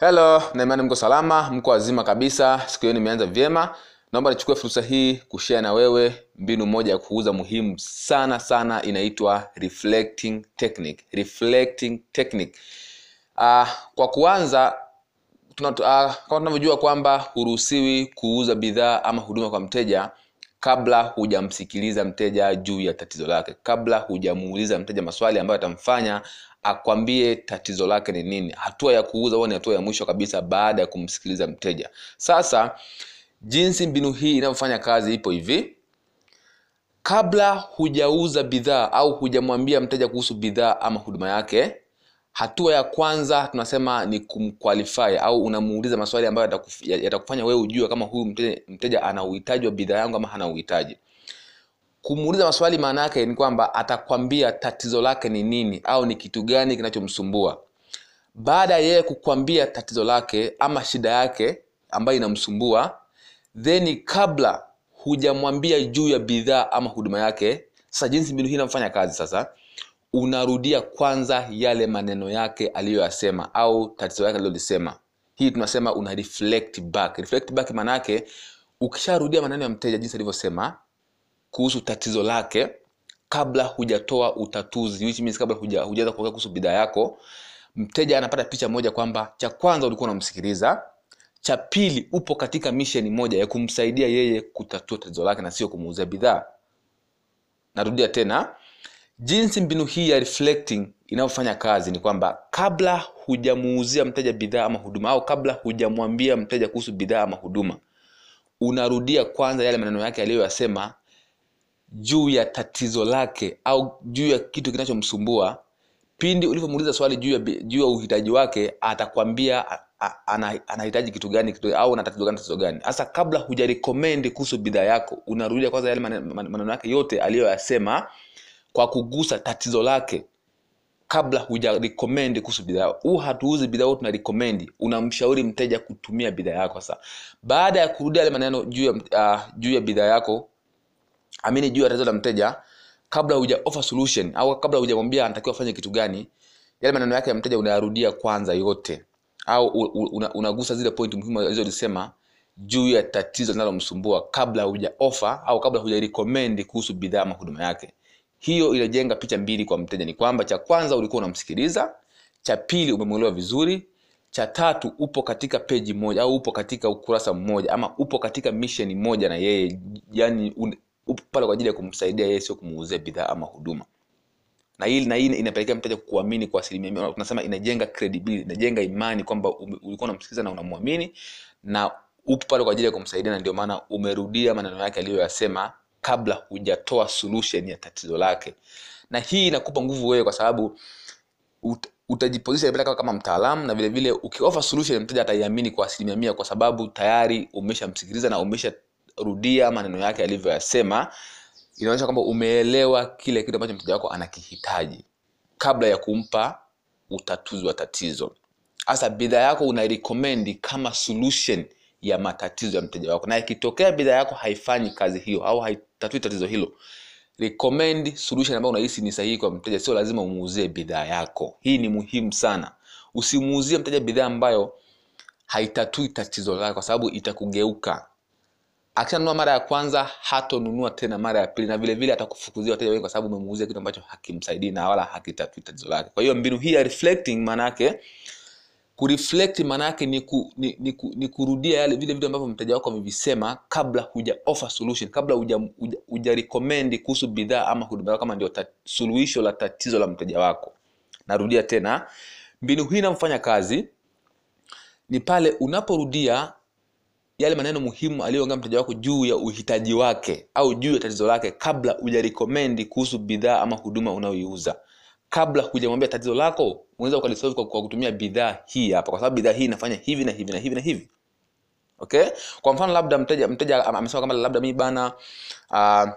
Hello, na imani mko salama, mko wazima kabisa. Siku hiyo nimeanza vyema. Naomba nichukue fursa hii kushare na wewe mbinu moja ya kuuza muhimu sana sana, inaitwa reflecting technique. Reflecting technique. Uh, kwa kuanza tuna, uh, kama tunavyojua kwamba huruhusiwi kuuza bidhaa ama huduma kwa mteja kabla hujamsikiliza mteja juu ya tatizo lake, kabla hujamuuliza mteja maswali ambayo atamfanya akwambie tatizo lake ni nini. Hatua ya kuuza huwa ni hatua ya mwisho kabisa baada ya kumsikiliza mteja. Sasa jinsi mbinu hii inavyofanya kazi ipo hivi: kabla hujauza bidhaa au hujamwambia mteja kuhusu bidhaa ama huduma yake, hatua ya kwanza tunasema ni kumqualify au unamuuliza maswali ambayo yatakufanya wewe ujue kama huyu mteja, mteja ana uhitaji wa bidhaa yangu ama hana uhitaji kumuuliza maswali maana yake ni kwamba atakwambia tatizo lake ni nini au ni kitu gani kinachomsumbua. Baada ya yeye kukwambia tatizo lake ama shida yake ambayo inamsumbua then kabla hujamwambia juu ya bidhaa ama huduma yake sasa jinsi mbinu hii inamfanya kazi sasa unarudia kwanza yale maneno yake aliyoyasema au tatizo yake alilolisema. Hii tunasema una reflect back. Reflect back maana yake ukisharudia maneno ya mteja jinsi alivyosema kuhusu tatizo lake kabla hujatoa utatuzi which means kabla huja- kuongea kuhusu bidhaa yako mteja anapata picha moja kwamba cha kwanza ulikuwa unamsikiliza cha pili upo katika misheni moja ya kumsaidia yeye kutatua tatizo lake na sio kumuuzia bidhaa. Narudia tena jinsi mbinu hii ya reflecting inavyofanya kazi ni kwamba kabla hujamuuzia mteja bidhaa ama huduma au kabla hujamwambia mteja kuhusu bidhaa ama huduma unarudia kwanza yale maneno yake aliyoyasema juu ya tatizo lake au juu ya kitu kinachomsumbua pindi ulivyomuuliza swali juu ya, juu ya uhitaji wake atakwambia anahitaji kitu gani kitu, au ana tatizo gani tatizo gani. Hasa kabla hujarekomendi kuhusu bidhaa yako unarudia kwanza yale mane- mane- maneno yake yote aliyoyasema kwa kugusa tatizo lake kabla huja recommend kuhusu bidhaa huu hatuuzi bidhaa huu tuna recommend unamshauri mteja kutumia bidhaa yako sasa. Baada ya kurudia yale maneno juu ya, uh, juu ya bidhaa yako amini juu ya tatizo la mteja kabla huja offer solution au kabla hujamwambia anatakiwa afanye kitu gani yale maneno yake ya mteja unayarudia kwanza yote. Au unagusa zile point muhimu alizozisema juu ya tatizo linalomsumbua kabla huja offer au kabla huja recommend kuhusu bidhaa ama huduma yake. Hiyo inajenga picha mbili kwa mteja. Ni kwamba cha kwanza ulikuwa unamsikiliza cha pili umemwelewa vizuri cha tatu upo katika peji moja au upo katika ukurasa mmoja ama upo katika mission moja na yeye. Yani upo pale kwa ajili ya kumsaidia yeye sio kumuuzia bidhaa ama huduma. Na hii na hii inapelekea mteja kuamini kwa asilimia mia tunasema inajenga credibility inajenga imani kwamba ulikuwa unamsikiliza na unamwamini na upo pale kwa ajili ya kumsaidia na ndio maana umerudia maneno yake aliyoyasema kabla hujatoa solution ya tatizo lake. Na hii inakupa nguvu wewe kwa sababu ut, utajiposisha pale kama, mtaalamu na vile vile ukiofa solution mteja ataiamini kwa asilimia mia kwa sababu tayari umeshamsikiliza na umesharudia maneno yake alivyoyasema inaonyesha kwamba umeelewa kile kitu ambacho mteja wako anakihitaji kabla ya kumpa utatuzi wa tatizo. Hasa bidhaa yako unairekomendi kama solution ya matatizo ya mteja wako. Na ikitokea bidhaa yako haifanyi kazi hiyo au haitatui tatizo hilo recommend solution ambayo unahisi ni sahihi kwa mteja. Sio lazima umuuzie bidhaa yako. Hii ni muhimu sana. Usimuuzie mteja bidhaa ambayo haitatui tatizo lake kwa sababu itakugeuka akishanunua mara ya kwanza hatonunua tena mara ya pili na vile vile atakufukuzia wateja wengi kwa sababu umemuuzia kitu ambacho hakimsaidii na wala hakitatui tatizo lake. Kwa hiyo mbinu hii ya reflecting maanayake kureflect maanayake ni, ku, ni, ni, ku, ni kurudia yale vile vitu ambavyo mteja wako amevisema kabla huja offer solution kabla huja, huja, huja recommend kuhusu bidhaa ama huduma yako kama ndio suluhisho la tatizo la mteja wako. Narudia tena mbinu hii inamfanya kazi ni pale unaporudia yale maneno muhimu aliyoongea mteja wako juu ya uhitaji wake au juu ya tatizo lake kabla hujarekomendi kuhusu bidhaa ama huduma unayoiuza. Kabla hujamwambia tatizo lako unaweza ukalisolve kwa, kwa kutumia bidhaa hii hapa kwa sababu bidhaa hii inafanya hivi na hivi na hivi na hivi. Okay? Kwa mfano labda mteja mteja amesema kama labda mi bana uh,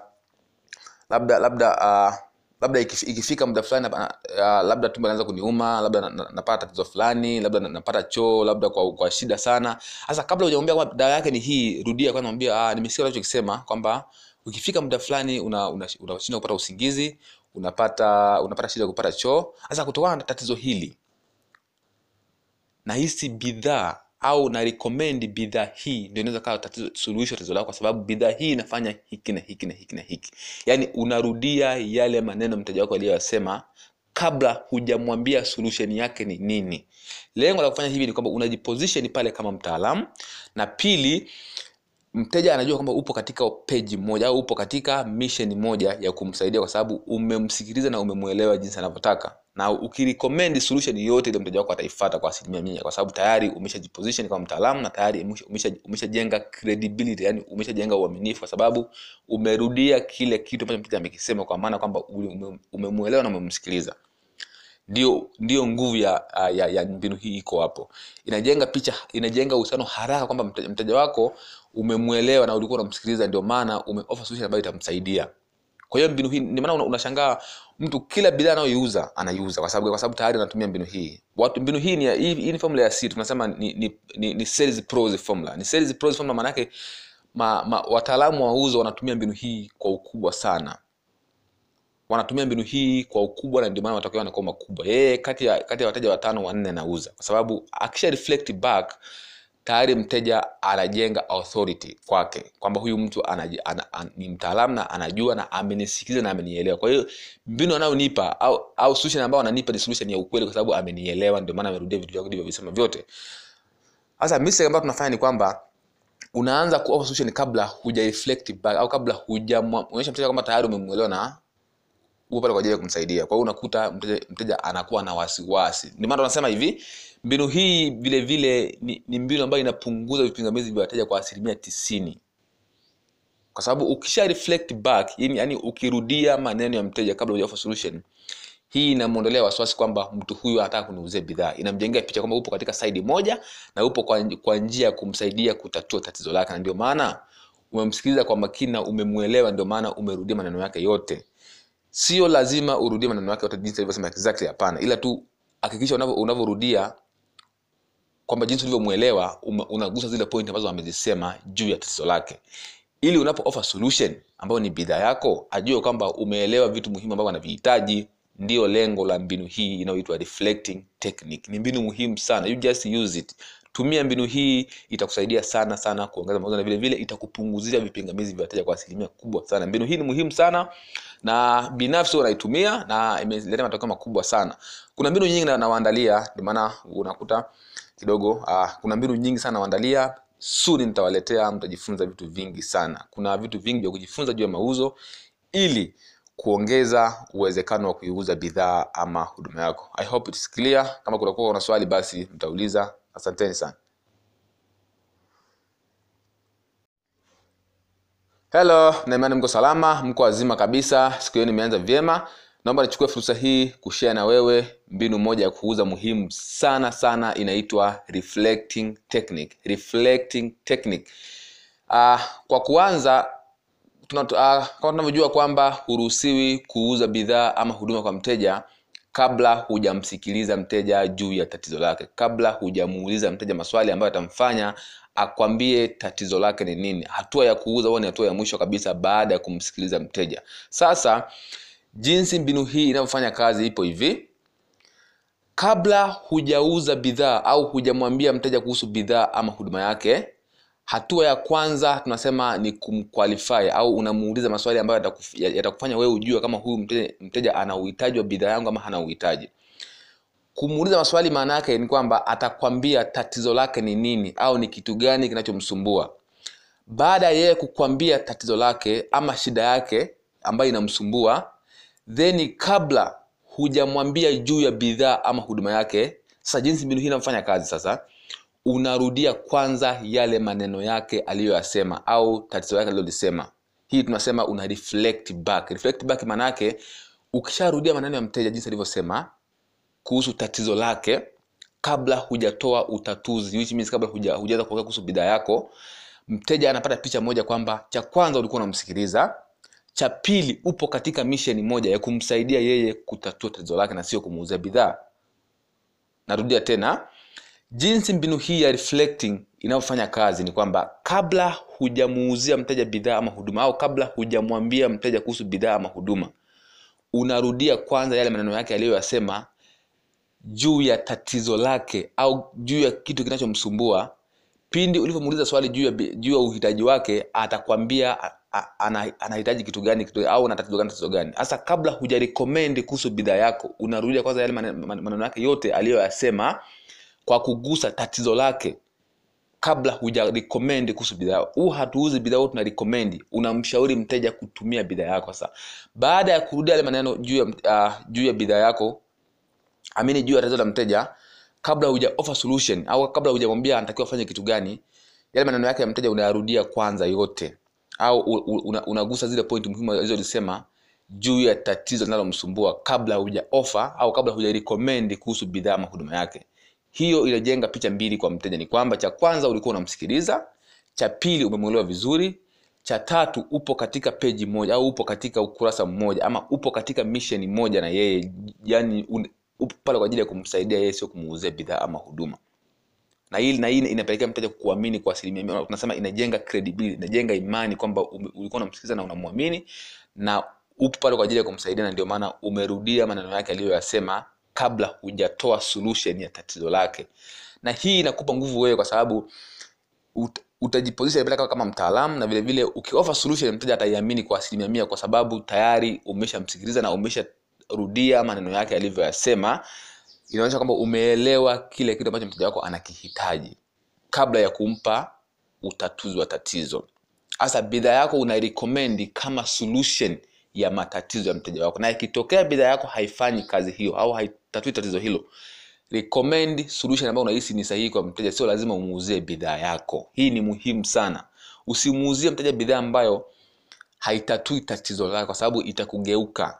labda labda uh, labda ikifika muda fulani uh, labda tumbo linaanza kuniuma labda napata na- na- tatizo fulani labda napata na- choo labda kwa, kwa shida sana. Sasa kabla hujamwambia kwamba dawa yake ni hii rudia kwanza mwambia ah, nimesikia unachokisema kwamba ukifika muda fulani unashindwa una, una una kupata usingizi unapata unapata shida ya kupata choo. Sasa kutokana na tatizo hili na hisi bidhaa au na recommend bidhaa hii ndio inaweza kawa tatizo suluhisho tatizo lako kwa sababu bidhaa hii inafanya hiki na hiki na hiki na hiki. Yaani unarudia yale maneno mteja wako aliyoyasema kabla hujamwambia solution yake ni nini. Lengo la kufanya hivi ni kwamba unajiposition pale kama mtaalamu na pili mteja anajua kwamba upo katika peji moja au upo katika mission moja ya kumsaidia kwa sababu umemsikiliza na umemwelewa jinsi anavyotaka na ukirecommend solution yote ile mteja wako ataifata kwa asilimia mia kwa sababu tayari umeshajiposition kama mtaalamu na tayari umeshajenga umesha, credibility yani umeshajenga uaminifu kwa sababu umerudia kile kitu ambacho mteja amekisema kwa maana kwamba umemwelewa na umemsikiliza. Ndio ndio nguvu ya, ya, ya mbinu hii iko hapo. Inajenga picha inajenga uhusiano haraka kwamba mteja, wako umemwelewa na ulikuwa unamsikiliza ndio maana umeoffer solution ambayo itamsaidia. Kwa hiyo mbinu hii ndio maana unashangaa mtu kila bidhaa anayoiuza anaiuza kwa sababu kwa sababu tayari anatumia mbinu hii. Watu mbinu hii ni hii, hii ni formula ya C tunasema ni ni, ni, ni sales pros formula. Ni sales pros formula maana yake ma, ma, wataalamu wa uzo wanatumia mbinu hii kwa ukubwa sana. Wanatumia mbinu hii kwa ukubwa na ndio maana matokeo yanakuwa makubwa. Yeye kati ya kati ya wateja watano wanne anauza. Kwa sababu akisha reflect back tayari mteja anajenga authority kwake kwamba huyu mtu anaji, ana, an, ni mtaalamu na anajua na amenisikiliza na amenielewa. Kwa hiyo mbinu anayonipa au, au solution ambayo ananipa ni solution ya ukweli kwa sababu amenielewa ndio maana amerudia vitu vyako visema vyote. Sasa mistake ambayo tunafanya ni kwamba unaanza kuofa solution kabla huja reflect back au kabla hujaonyesha mteja kwamba tayari umemwelewa na upo pale kwa ajili ya kumsaidia. Kwa hiyo unakuta mteja, mteja anakuwa na wasiwasi. Ndio maana tunasema hivi mbinu hii vile vile ni, ni mbinu ambayo inapunguza vipingamizi vya wateja kwa asilimia tisini. Kwa sababu ukisha reflect back yani, yani ukirudia maneno ya mteja kabla huja solution hii inamwondolea wasiwasi kwamba mtu huyu anataka kuniuzia bidhaa. Inamjengea picha kwamba upo katika saidi moja na upo kwa, kwa njia ya kumsaidia kutatua tatizo lake. Na ndio maana umemsikiliza kwa makini na umemwelewa ndio maana umerudia maneno yake yote. Sio lazima urudie maneno yake yote jinsi alivyosema exactly hapana. Ila tu hakikisha unavyorudia kwamba jinsi ulivyomwelewa unagusa zile point ambazo amezisema juu ya tatizo lake. Ili unapo offer solution ambayo ni bidhaa yako ajue kwamba umeelewa vitu muhimu ambavyo anavihitaji ndio lengo la mbinu hii inayoitwa reflecting technique. Ni mbinu muhimu sana. You just use it. Tumia mbinu hii itakusaidia sana sana kuongeza mauzo na vile vile itakupunguzia vipingamizi vya wateja kwa asilimia kubwa sana. Mbinu hii ni muhimu sana na binafsi unaitumia na imeleta matokeo makubwa sana. Kuna mbinu nyingi nawaandalia ndio maana unakuta kidogo. Uh, kuna mbinu nyingi sana waandalia suni nitawaletea mtajifunza vitu vingi sana. Kuna vitu vingi vya kujifunza juu ya mauzo ili kuongeza uwezekano wa kuiuza bidhaa ama huduma yako. I hope it's clear. Kama kutakuwa una swali basi mtauliza. Asanteni sana. Helo naimani mko salama mko wazima kabisa. Siku hiyo nimeanza vyema. Naomba nichukue fursa hii kushea na wewe mbinu moja ya kuuza muhimu sana sana inaitwa reflecting technique. Reflecting technique. Uh, kwa kuanza uh, kama tunavyojua kwamba huruhusiwi kuuza bidhaa ama huduma kwa mteja kabla hujamsikiliza mteja juu ya tatizo lake. Kabla hujamuuliza mteja maswali ambayo atamfanya akwambie tatizo lake ni nini. Hatua ya kuuza huwa ni hatua ya mwisho kabisa baada ya kumsikiliza mteja. Sasa jinsi mbinu hii inavyofanya kazi ipo hivi kabla hujauza bidhaa au hujamwambia mteja kuhusu bidhaa ama huduma yake hatua ya kwanza tunasema ni kumqualify au unamuuliza maswali ambayo yatakufanya wewe ujue kama huyu mteja, mteja ana uhitaji wa bidhaa yangu ama hana uhitaji. Kumuuliza maswali maana yake ni kwamba atakwambia tatizo lake ni nini au ni kitu gani kinachomsumbua. Baada ya yeye kukwambia tatizo lake ama shida yake ambayo inamsumbua then kabla hujamwambia juu ya bidhaa ama huduma yake. Sasa jinsi mbinu hii inafanya kazi sasa unarudia kwanza yale maneno yake aliyoyasema au tatizo lake alilolisema. Hii tunasema una reflect back. Reflect back maana yake ukisharudia maneno ya mteja jinsi alivyosema kuhusu tatizo lake kabla hujatoa utatuzi which means kabla hujaweza hujaanza kuongea kuhusu bidhaa yako mteja anapata picha moja kwamba cha kwanza ulikuwa unamsikiliza cha pili upo katika misheni moja ya kumsaidia yeye kutatua tatizo lake na sio kumuuzia bidhaa. Narudia tena jinsi mbinu hii ya reflecting inayofanya kazi ni kwamba kabla hujamuuzia mteja bidhaa ama huduma au kabla hujamwambia mteja kuhusu bidhaa ama huduma unarudia kwanza yale maneno yake aliyoyasema juu ya tatizo lake au juu ya kitu kinachomsumbua. Pindi ulivyomuuliza swali juu ya, juu ya uhitaji wake atakwambia anahitaji kitu gani kitu, au ana tatizo gani tatizo gani. Hasa kabla hujarekomendi kuhusu bidhaa yako unarudia kwanza yale mane- mane- maneno yake yote aliyoyasema kwa kugusa tatizo lake kabla hujarekomendi kuhusu bidhaa huu hatuuzi bidhaa tuna recommend unamshauri mteja kutumia bidhaa yako. Sasa baada ya kurudia yale maneno juu ya uh, juu ya bidhaa yako amini juu ya tatizo la mteja kabla huja offer solution au kabla hujamwambia anatakiwa afanye kitu gani yale maneno yake ya mteja unayarudia kwanza yote au unagusa zile point muhimu alizozisema juu ya tatizo linalomsumbua kabla huja offer au kabla huja recommend kuhusu bidhaa ama huduma yake. Hiyo inajenga picha mbili kwa mteja. Ni kwamba cha kwanza ulikuwa unamsikiliza cha pili umemwelewa vizuri cha tatu upo katika peji moja au upo katika ukurasa mmoja ama upo katika mission moja na yeye yani upo pale kwa ajili ya kumsaidia yeye sio kumuuzia bidhaa ama huduma na hii na hii inapelekea mteja kuamini kwa asilimia mia tunasema inajenga credibility inajenga imani kwamba ulikuwa unamsikiliza na unamwamini na upo pale kwa ajili ya kumsaidia na ndio maana umerudia maneno yake aliyoyasema kabla hujatoa solution ya tatizo lake. Na hii inakupa nguvu wewe kwa sababu ut, utajiposition pale kama mtaalamu na vile vile ukiofa solution mteja ataiamini kwa asilimia mia kwa sababu tayari umeshamsikiliza na umesharudia maneno yake alivyoyasema inaonyesha kwamba umeelewa kile kitu ambacho mteja wako anakihitaji kabla ya kumpa utatuzi wa tatizo. Hasa bidhaa yako unairekomendi kama solution ya matatizo ya mteja wako. Na ikitokea bidhaa yako haifanyi kazi hiyo au haitatui tatizo hilo recommend solution ambayo unahisi ni sahihi kwa mteja. Sio lazima umuuzie bidhaa yako. Hii ni muhimu sana. Usimuuzie mteja bidhaa ambayo haitatui tatizo lake kwa sababu itakugeuka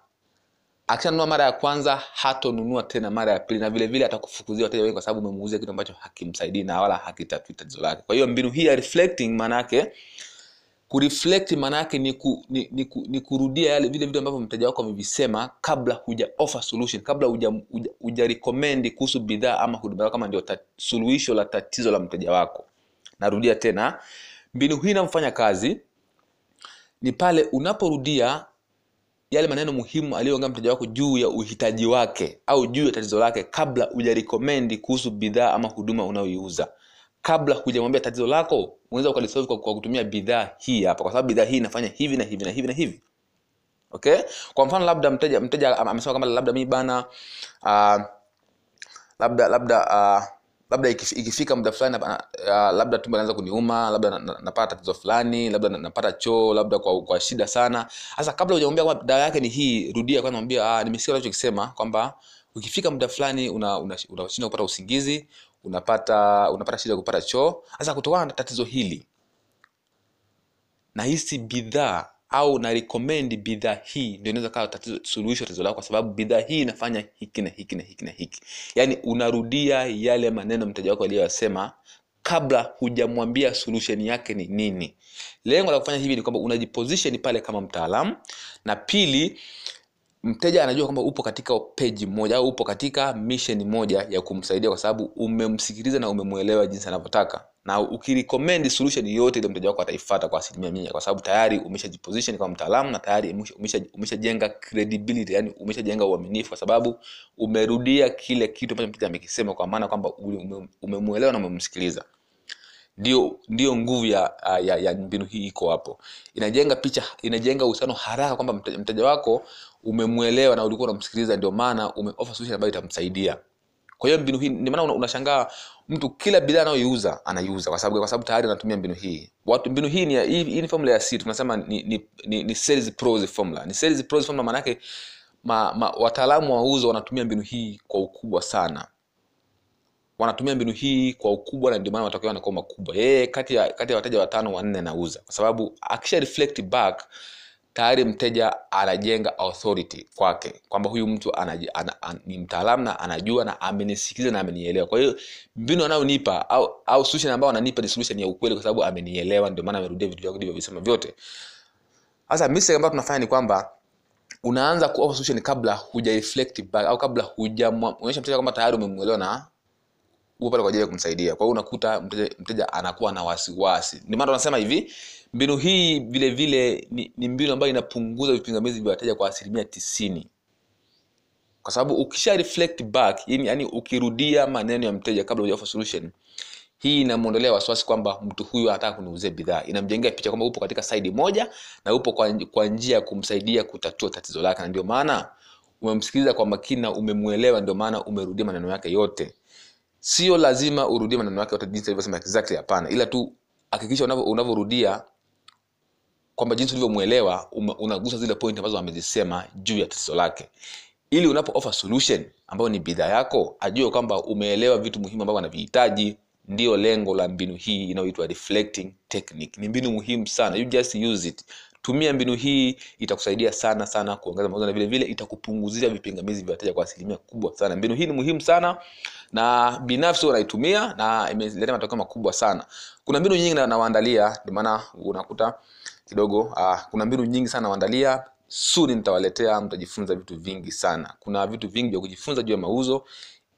akishanunua mara ya kwanza hatonunua tena mara ya pili na vile vile atakufukuzia wateja wengi kwa sababu umemuuzia kitu ambacho hakimsaidii na wala hakitatui tatizo lake. Kwa hiyo mbinu hii ya reflecting maana yake kureflect maana yake ni, ku, ni, ni, ku, ni kurudia yale vile vitu ambavyo mteja wako amevisema kabla huja offer solution kabla huja, huja, huja recommend kuhusu bidhaa ama huduma yako kama ndio suluhisho la tatizo la mteja wako. Narudia tena mbinu hii inamfanya kazi ni pale unaporudia yale maneno muhimu aliyoongea mteja wako juu ya uhitaji wake au juu ya tatizo lake kabla hujarekomendi kuhusu bidhaa ama huduma unayoiuza. Kabla hujamwambia tatizo lako unaweza ukalisolve kwa, kwa kutumia bidhaa hii hapa kwa sababu bidhaa hii inafanya hivi na hivi na hivi na hivi. Okay? Kwa mfano labda mteja mteja amesema kama labda mi bana uh, labda labda uh, labda ikifika muda fulani uh, labda tumbo linaanza kuniuma labda na- na- napata tatizo fulani labda na- napata choo labda kwa, kwa shida sana. Sasa kabla hujamwambia kwamba dawa yake ni hii rudia kwanza ah, nimesikia unachokisema kwamba ukifika muda fulani unashinda una, una kupata usingizi unapata unapata shida ya kupata choo. Sasa kutokana na tatizo hili nahisi bidhaa au na recommend bidhaa hii ndio inaweza kawa suluhisho tatizo lako kwa sababu bidhaa hii inafanya hiki na hiki na hiki na hiki. Yaani unarudia yale maneno mteja wako aliyoyasema kabla hujamwambia solution yake ni nini. Lengo la kufanya hivi ni kwamba unajiposition pale kama mtaalamu na pili mteja anajua kwamba upo katika peji moja au upo katika mission moja ya kumsaidia kwa sababu umemsikiliza na umemwelewa jinsi anavyotaka. Na ukirecommend solution yote ile mteja wako ataifata kwa asilimia mia kwa sababu tayari umeshajiposition kama mtaalamu na tayari umeshajenga umesha- credibility yani umeshajenga uaminifu kwa sababu umerudia kile kitu ambacho mteja amekisema kwa maana kwamba ume- umemwelewa na umemsikiliza. Ndio ndio nguvu ya, ya, ya mbinu hii iko hapo. Inajenga picha inajenga uhusiano haraka kwamba mteja wako umemwelewa na ulikuwa unamsikiliza ndio maana umeofa solution ambayo itamsaidia. Kwa hiyo mbinu hii ndio maana unashangaa mtu kila bidhaa anayoiuza anaiuza. Kwa sababu kwa sababu tayari anatumia mbinu hii. Watu mbinu hii ni hii, hii ni formula ya C tunasema ni, ni, ni, ni sales pros formula. Ni sales pros formula maana yake ma, ma, wataalamu wa uzo wanatumia mbinu hii kwa ukubwa sana. Wanatumia mbinu hii kwa ukubwa na ndio maana matokeo yanakuwa makubwa. Yeye kati ya kati ya wateja watano wanne anauza. Kwa sababu akisha reflect back tayari mteja anajenga authority kwake kwamba huyu mtu ana, ana, an, ni mtaalamu na anajua na amenisikiliza na amenielewa. Kwa hiyo mbinu anayonipa au, au solution ambayo ananipa ni solution ya ukweli kwa sababu amenielewa ndio maana amerudia vitu vyako ndivyovisema vyote. Sasa mistake ambayo tunafanya ni kwamba unaanza kuofa solution kabla huja reflect back au kabla hujaonyesha mteja kwamba tayari umemwelewa na upo pale kwa ajili ya kumsaidia. Kwa hiyo unakuta mteja, mteja anakuwa na wasiwasi. Ndio maana tunasema hivi mbinu hii vile vile ni, ni mbinu ambayo inapunguza vipingamizi vya wateja kwa asilimia tisini. Kwa sababu ukisha reflect back yani, yani ukirudia maneno ya mteja kabla hujaofa solution hii inamwondolea wasiwasi kwamba mtu huyu anataka kuniuzia bidhaa. Inamjengea picha kwamba upo katika saidi moja na upo kwa, njia ya kumsaidia kutatua tatizo lake. Na ndio maana umemsikiliza kwa makini na umemwelewa ndio maana umerudia maneno yake yote. Sio lazima urudie maneno yake yote jinsi alivyosema exactly hapana. Ila tu hakikisha unavyo- unavyorudia kwamba jinsi ulivyomwelewa unagusa zile point ambazo amezisema juu ya tatizo lake. Ili unapo offer solution ambayo ni bidhaa yako ajue kwamba umeelewa vitu muhimu ambavyo anavihitaji ndio lengo la mbinu hii inayoitwa reflecting technique. Ni mbinu muhimu sana. You just use it. Tumia mbinu hii itakusaidia sana sana kuongeza mauzo na vile vile itakupunguzia vipingamizi vya wateja kwa asilimia kubwa sana. Mbinu hii ni muhimu sana na binafsi wanaitumia na imeleta matokeo makubwa sana. Kuna mbinu nyingi na- nawaandalia ndio maana unakuta kidogo. Uh, kuna mbinu nyingi sana waandalia suni nitawaletea mtajifunza vitu vingi sana. Kuna vitu vingi vya kujifunza juu ya mauzo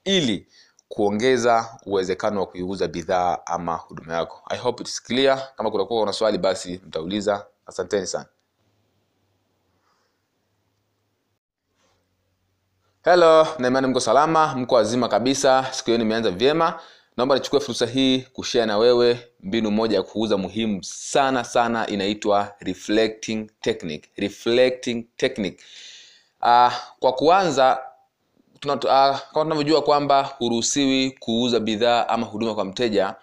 ili kuongeza uwezekano wa kuiuza bidhaa ama huduma yako. I hope it's clear. Kama kutakuwa kuna swali basi mtauliza. Asanteni sana. Hello naimani mko salama mko wazima kabisa. Siku hiyo nimeanza vyema naomba nichukue fursa hii kushea na wewe mbinu moja ya kuuza muhimu sana sana inaitwa reflecting technique. Reflecting technique. Uh, kwa kuanza tuna, uh, kama tunavyojua kwamba huruhusiwi kuuza bidhaa ama huduma kwa mteja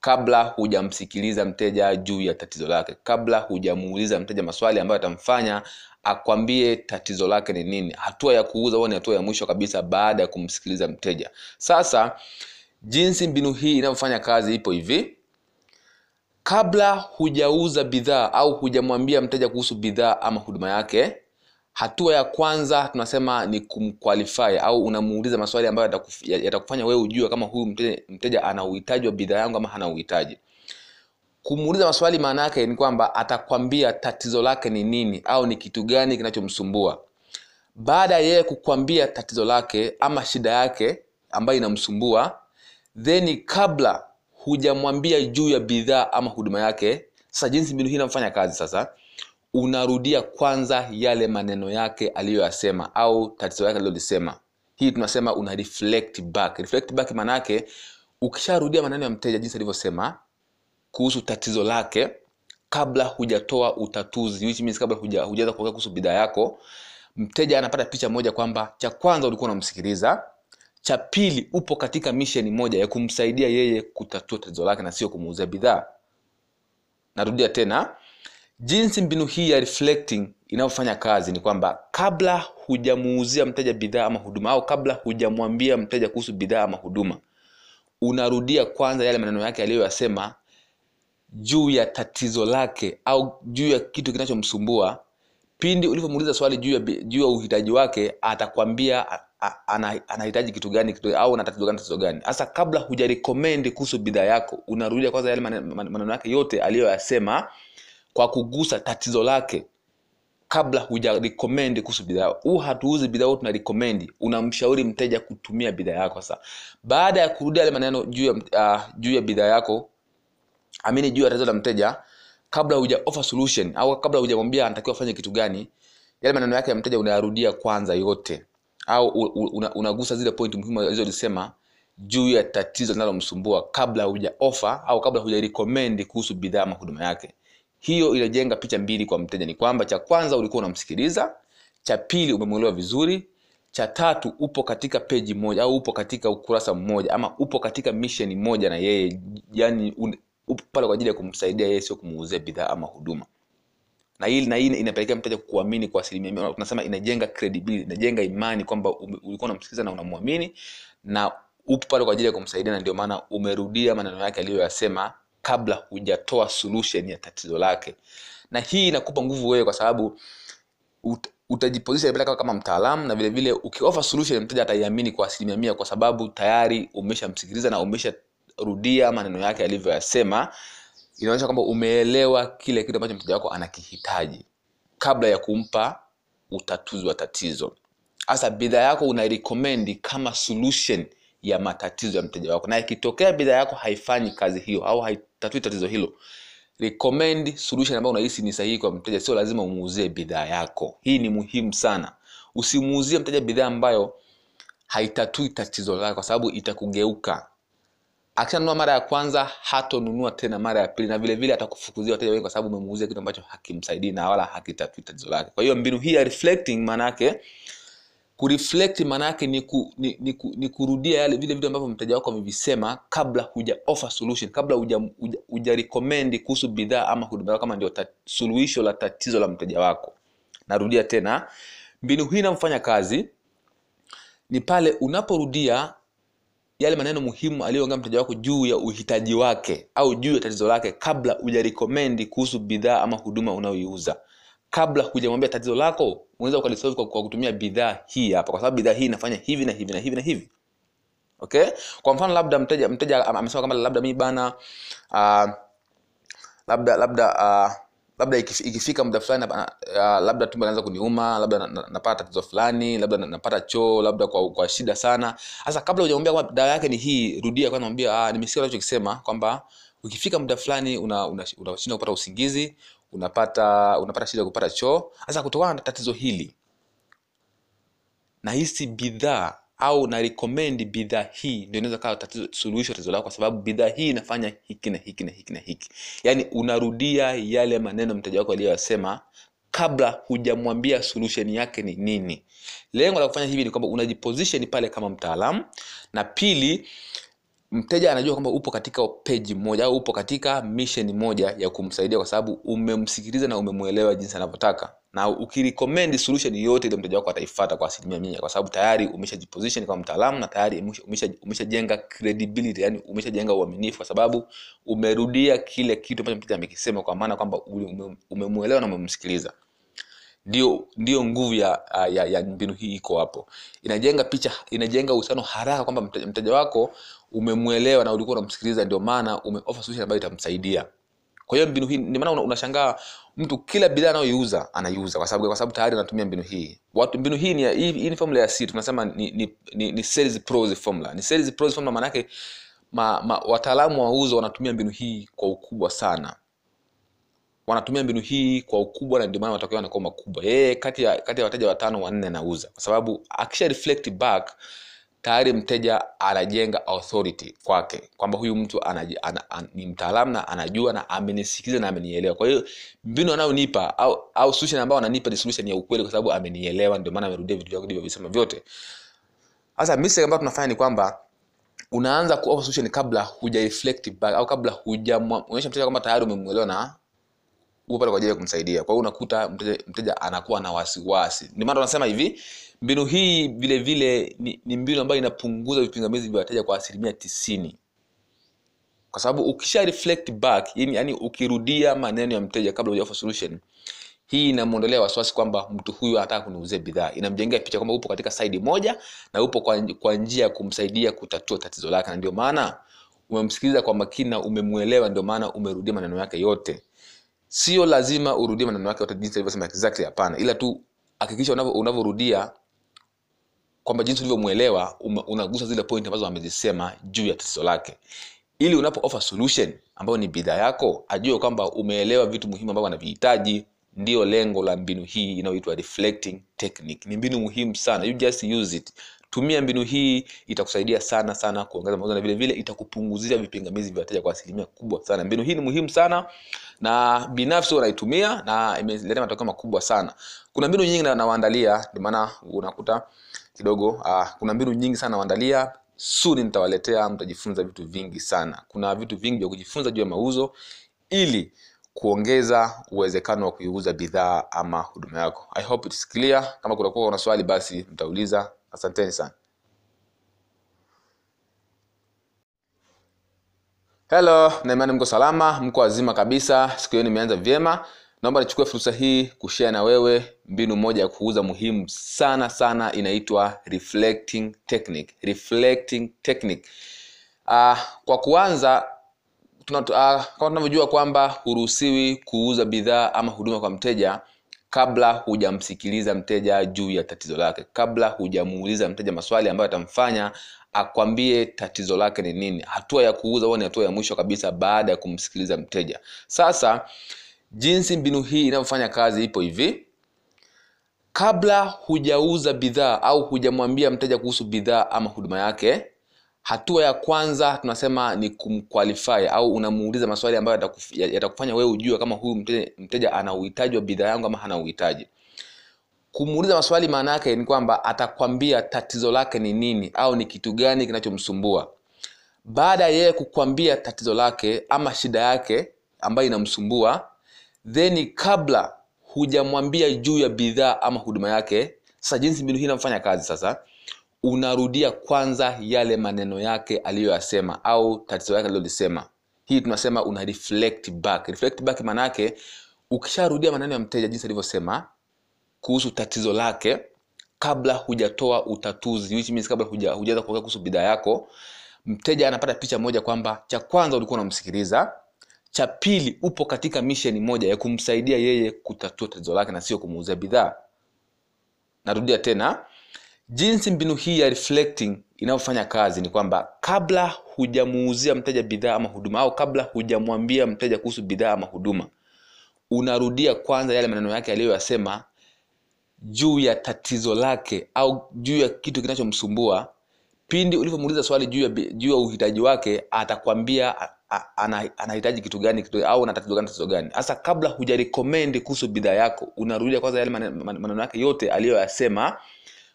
kabla hujamsikiliza mteja juu ya tatizo lake. Kabla hujamuuliza mteja maswali ambayo atamfanya akwambie tatizo lake ni nini. Hatua ya kuuza huwa ni hatua ya mwisho kabisa baada ya kumsikiliza mteja. Sasa jinsi mbinu hii inavyofanya kazi ipo hivi. Kabla hujauza bidhaa au hujamwambia mteja kuhusu bidhaa ama huduma yake hatua ya kwanza tunasema ni kumqualify au unamuuliza maswali ambayo yatakufanya wewe ujue kama huyu mteja, mteja ana uhitaji wa bidhaa yangu ama hana uhitaji. Kumuuliza maswali maana yake ni kwamba atakwambia tatizo lake ni nini au ni kitu gani kinachomsumbua. Baada ya yeye kukwambia tatizo lake ama shida yake ambayo inamsumbua then kabla hujamwambia juu ya bidhaa ama huduma yake sasa jinsi mbinu hii inafanya kazi sasa unarudia kwanza yale maneno yake aliyoyasema au tatizo yake alilolisema. Hii tunasema una reflect back. Reflect back maana yake ukisharudia maneno ya mteja jinsi alivyosema kuhusu tatizo lake kabla hujatoa utatuzi which means kabla huja- hujaweza kuongea kuhusu bidhaa yako mteja anapata picha moja kwamba cha kwanza ulikuwa unamsikiliza cha pili upo katika misheni moja ya kumsaidia yeye kutatua tatizo lake na sio kumuuzia bidhaa. Narudia tena jinsi mbinu hii ya reflecting inayofanya kazi ni kwamba kabla hujamuuzia mteja bidhaa ama huduma au kabla hujamwambia mteja kuhusu bidhaa ama huduma unarudia kwanza yale maneno yake aliyoyasema juu ya tatizo lake au juu ya kitu kinachomsumbua. Pindi ulivyomuuliza swali juu ya, juu ya uhitaji wake atakwambia anahitaji kitu gani kitu, au ana tatizo gani tatizo gani. Hasa kabla hujarekomendi kuhusu bidhaa yako unarudia kwanza yale mane- mane- maneno yake yote aliyoyasema kwa kugusa tatizo lake kabla hujarekomendi kuhusu bidhaa huu hatuuzi bidhaa tuna recommend unamshauri mteja kutumia bidhaa yako. Sasa baada ya kurudia yale maneno juu ya, uh, juu ya bidhaa yako amini juu ya tatizo la mteja kabla huja offer solution au kabla hujamwambia anatakiwa afanye kitu gani yale maneno yake ya mteja unayarudia kwanza yote au unagusa zile point muhimu alizozisema juu ya tatizo linalomsumbua kabla huja offer au kabla huja recommend kuhusu bidhaa ama huduma yake. Hiyo inajenga picha mbili kwa mteja. Ni kwamba cha kwanza ulikuwa unamsikiliza cha pili umemwelewa vizuri cha tatu upo katika peji moja au upo katika ukurasa mmoja ama upo katika mission moja na yeye yani upo pale kwa ajili ya kumsaidia yeye sio kumuuzia bidhaa ama huduma na hii na hii inapelekea mteja kuamini kwa asilimia mia. tunasema inajenga credibility inajenga imani kwamba ulikuwa unamsikiliza na unamwamini na upo pale kwa ajili ya kumsaidia na ndio maana umerudia maneno yake aliyoyasema kabla hujatoa solution ya tatizo lake na hii inakupa nguvu wewe kwa sababu ut, utajiposition pale kama mtaalamu na vile vile ukiofa solution mteja ataiamini kwa asilimia mia kwa sababu tayari umeshamsikiliza na umesharudia maneno yake alivyoyasema inaonyesha kwamba umeelewa kile kitu ambacho mteja wako anakihitaji kabla ya kumpa utatuzi wa tatizo. Hasa bidhaa yako unairekomendi kama solution ya matatizo ya mteja wako. Na ikitokea bidhaa yako haifanyi kazi hiyo au haitatui tatizo hilo recommend solution ambayo unahisi ni sahihi kwa mteja. Sio lazima umuuzie bidhaa yako. Hii ni muhimu sana. Usimuuzie mteja bidhaa ambayo haitatui tatizo lake kwa sababu itakugeuka akishanunua mara ya kwanza hatonunua tena mara ya pili na vile vile atakufukuzia wateja wengi kwa sababu umemuuzia kitu ambacho hakimsaidii na wala hakitatui tatizo lake. Kwa hiyo mbinu hii ya reflecting maana yake kureflect maana yake ni, ku, ni, ni, ku, ni kurudia yale vile vitu ambavyo mteja wako amevisema kabla huja offer solution kabla huja, huja, huja recommend kuhusu bidhaa ama huduma yako kama ndio suluhisho la tatizo la mteja wako. Narudia tena mbinu hii inamfanya kazi ni pale unaporudia yale maneno muhimu aliyoongea mteja wako juu ya uhitaji wake au juu ya tatizo lake kabla hujarekomendi kuhusu bidhaa ama huduma unayoiuza. Kabla hujamwambia tatizo lako unaweza ukalisolve kwa, kwa kutumia bidhaa hii hapa kwa sababu bidhaa hii inafanya hivi na hivi na hivi na hivi. Okay? Kwa mfano labda mteja mteja amesema kama labda mi bana uh, labda labda uh, labda ikifika muda fulani uh, labda tumbo linaanza kuniuma labda napata na, na tatizo fulani labda napata choo labda kwa, kwa shida sana. Sasa kabla hujamwambia kwamba dawa yake ni hii rudia kwanza mwambia ah, nimesikia unachokisema kwamba ukifika muda fulani unashindwa una, una, kupata usingizi unapata unapata shida kupata choo. Sasa kutokana na tatizo hili nahisi bidhaa au na recommend bidhaa hii ndio inaweza kawa suluhisho tatizo lako kwa sababu bidhaa hii inafanya hiki na hiki na hiki na hiki. Yaani unarudia yale maneno mteja wako aliyoyasema kabla hujamwambia solution yake ni nini. Lengo la kufanya hivi ni kwamba unajiposition pale kama mtaalamu na pili mteja anajua kwamba upo katika peji moja au upo katika mission moja ya kumsaidia kwa sababu umemsikiliza na umemwelewa jinsi anavyotaka na ukirecommend solution yote ile mteja wako ataifata kwa asilimia mia kwa sababu tayari umeshajiposition kama mtaalamu na tayari umeshajenga umesha credibility yani umeshajenga uaminifu kwa sababu umerudia kile kitu ambacho mteja amekisema kwa maana kwamba umemwelewa na umemsikiliza. Ndio ndio nguvu ya, ya, ya mbinu hii iko hapo. Inajenga picha inajenga uhusiano haraka kwamba mteja, mteja wako umemwelewa na ulikuwa unamsikiliza ndio maana umeoffer solution ambayo itamsaidia kwa hiyo mbinu hii ndio maana unashangaa mtu kila bidhaa anayoiuza anaiuza kwa sababu kwa sababu tayari anatumia mbinu hii. Watu mbinu hii ni hii, hii ni formula ya C tunasema ni ni, ni, ni sales pros formula. Ni sales pros formula maana yake ma, ma, wataalamu wa uzo wanatumia mbinu hii kwa ukubwa sana. Wanatumia mbinu hii kwa ukubwa na ndio maana matokeo yanakuwa makubwa. Yeye kati ya kati ya wateja watano wanne anauza. Kwa sababu akisha reflect back tayari mteja anajenga authority kwake kwamba huyu mtu anaji, ana, an, ni mtaalamu na anajua na amenisikiliza na amenielewa. Kwa hiyo mbinu anayonipa au, au solution ambayo ananipa ni solution ya ukweli kwa sababu amenielewa ndio maana amerudia vitu vyako ndivyovisema vyote. Sasa mistake ambayo tunafanya ni kwamba unaanza kuoffer solution kabla huja reflect back au kabla hujaonyesha mteja kwamba tayari umemwelewa na upo pale kwa ajili ya kumsaidia. Kwa hiyo unakuta mteja, mteja anakuwa na wasiwasi. Ndio maana tunasema hivi mbinu hii vile vile ni, ni mbinu ambayo inapunguza vipingamizi vya wateja kwa asilimia tisini. Kwa sababu ukisha reflect back yani, yani ukirudia maneno ya mteja kabla hujafa solution hii inamwondolea wasiwasi kwamba mtu huyu anataka kuniuzia bidhaa. Inamjengea picha kwamba upo katika saidi moja na upo kwa, kwa njia ya kumsaidia kutatua tatizo lake. Na ndio maana umemsikiliza kwa makini na umemwelewa ndio maana umerudia maneno yake yote. Sio lazima urudie maneno yake yote jinsi alivyosema exactly hapana. Ila tu hakikisha unavyorudia kwamba jinsi ulivyomwelewa unagusa zile point ambazo amezisema juu ya tatizo lake. Ili unapo offer solution ambayo ni bidhaa yako ajue kwamba umeelewa vitu muhimu ambavyo anavihitaji ndio lengo la mbinu hii inayoitwa reflecting technique. Ni mbinu muhimu sana. You just use it. Tumia mbinu hii itakusaidia sana sana kuongeza mauzo na vile vile itakupunguzia vipingamizi vya wateja kwa asilimia kubwa sana. Mbinu hii ni muhimu sana na binafsi unaitumia na imeleta matokeo makubwa sana. Kuna mbinu nyingi nawaandalia ndio maana unakuta kidogo. Uh, kuna mbinu nyingi sana waandalia suni nitawaletea mtajifunza vitu vingi sana. Kuna vitu vingi vya kujifunza juu ya mauzo ili kuongeza uwezekano wa kuiuza bidhaa ama huduma yako. I hope it's clear. Kama kutakuwa una swali basi mtauliza. Asanteni sana. Helo naimani mko salama mko wazima kabisa. Siku hiyo nimeanza vyema naomba nichukue fursa hii kushea na wewe mbinu moja ya kuuza muhimu sana sana inaitwa reflecting technique. Reflecting technique. Uh, kwa kuanza uh, kama tunavyojua kwamba huruhusiwi kuuza bidhaa ama huduma kwa mteja kabla hujamsikiliza mteja juu ya tatizo lake. Kabla hujamuuliza mteja maswali ambayo atamfanya akwambie tatizo lake ni nini. Hatua ya kuuza huwa ni hatua ya mwisho kabisa baada ya kumsikiliza mteja. Sasa jinsi mbinu hii inavyofanya kazi ipo hivi. Kabla hujauza bidhaa au hujamwambia mteja kuhusu bidhaa ama huduma yake hatua ya kwanza tunasema ni kumqualify au unamuuliza maswali ambayo yatakufanya wewe ujue kama huyu mteja, mteja ana uhitaji wa bidhaa yangu ama hana uhitaji. Kumuuliza maswali maana yake ni kwamba atakwambia tatizo lake ni nini au ni kitu gani kinachomsumbua. Baada ya yeye kukwambia tatizo lake ama shida yake ambayo inamsumbua then kabla hujamwambia juu ya bidhaa ama huduma yake sasa jinsi mbinu hii inafanya kazi sasa unarudia kwanza yale maneno yake aliyoyasema au tatizo yake alilolisema. Hii tunasema una reflect back. Reflect back maana yake ukisharudia maneno ya mteja jinsi alivyosema kuhusu tatizo lake kabla hujatoa utatuzi which means kabla huja- hujaanza kuongea kuhusu bidhaa yako mteja anapata picha moja kwamba cha kwanza ulikuwa unamsikiliza cha pili upo katika misheni moja ya kumsaidia yeye kutatua tatizo lake na sio kumuuzia bidhaa. Narudia tena jinsi mbinu hii ya reflecting inayofanya kazi ni kwamba kabla hujamuuzia mteja bidhaa ama huduma au kabla hujamwambia mteja kuhusu bidhaa ama huduma unarudia kwanza yale maneno yake aliyoyasema juu ya tatizo lake au juu ya kitu kinachomsumbua. Pindi ulivyomuuliza swali juu ya, juu ya uhitaji wake atakwambia anahitaji kitu gani kitu, au ana tatizo gani tatizo gani? Hasa kabla hujarekomendi kuhusu bidhaa yako unarudia kwanza yale mane- mane- maneno yake yote aliyoyasema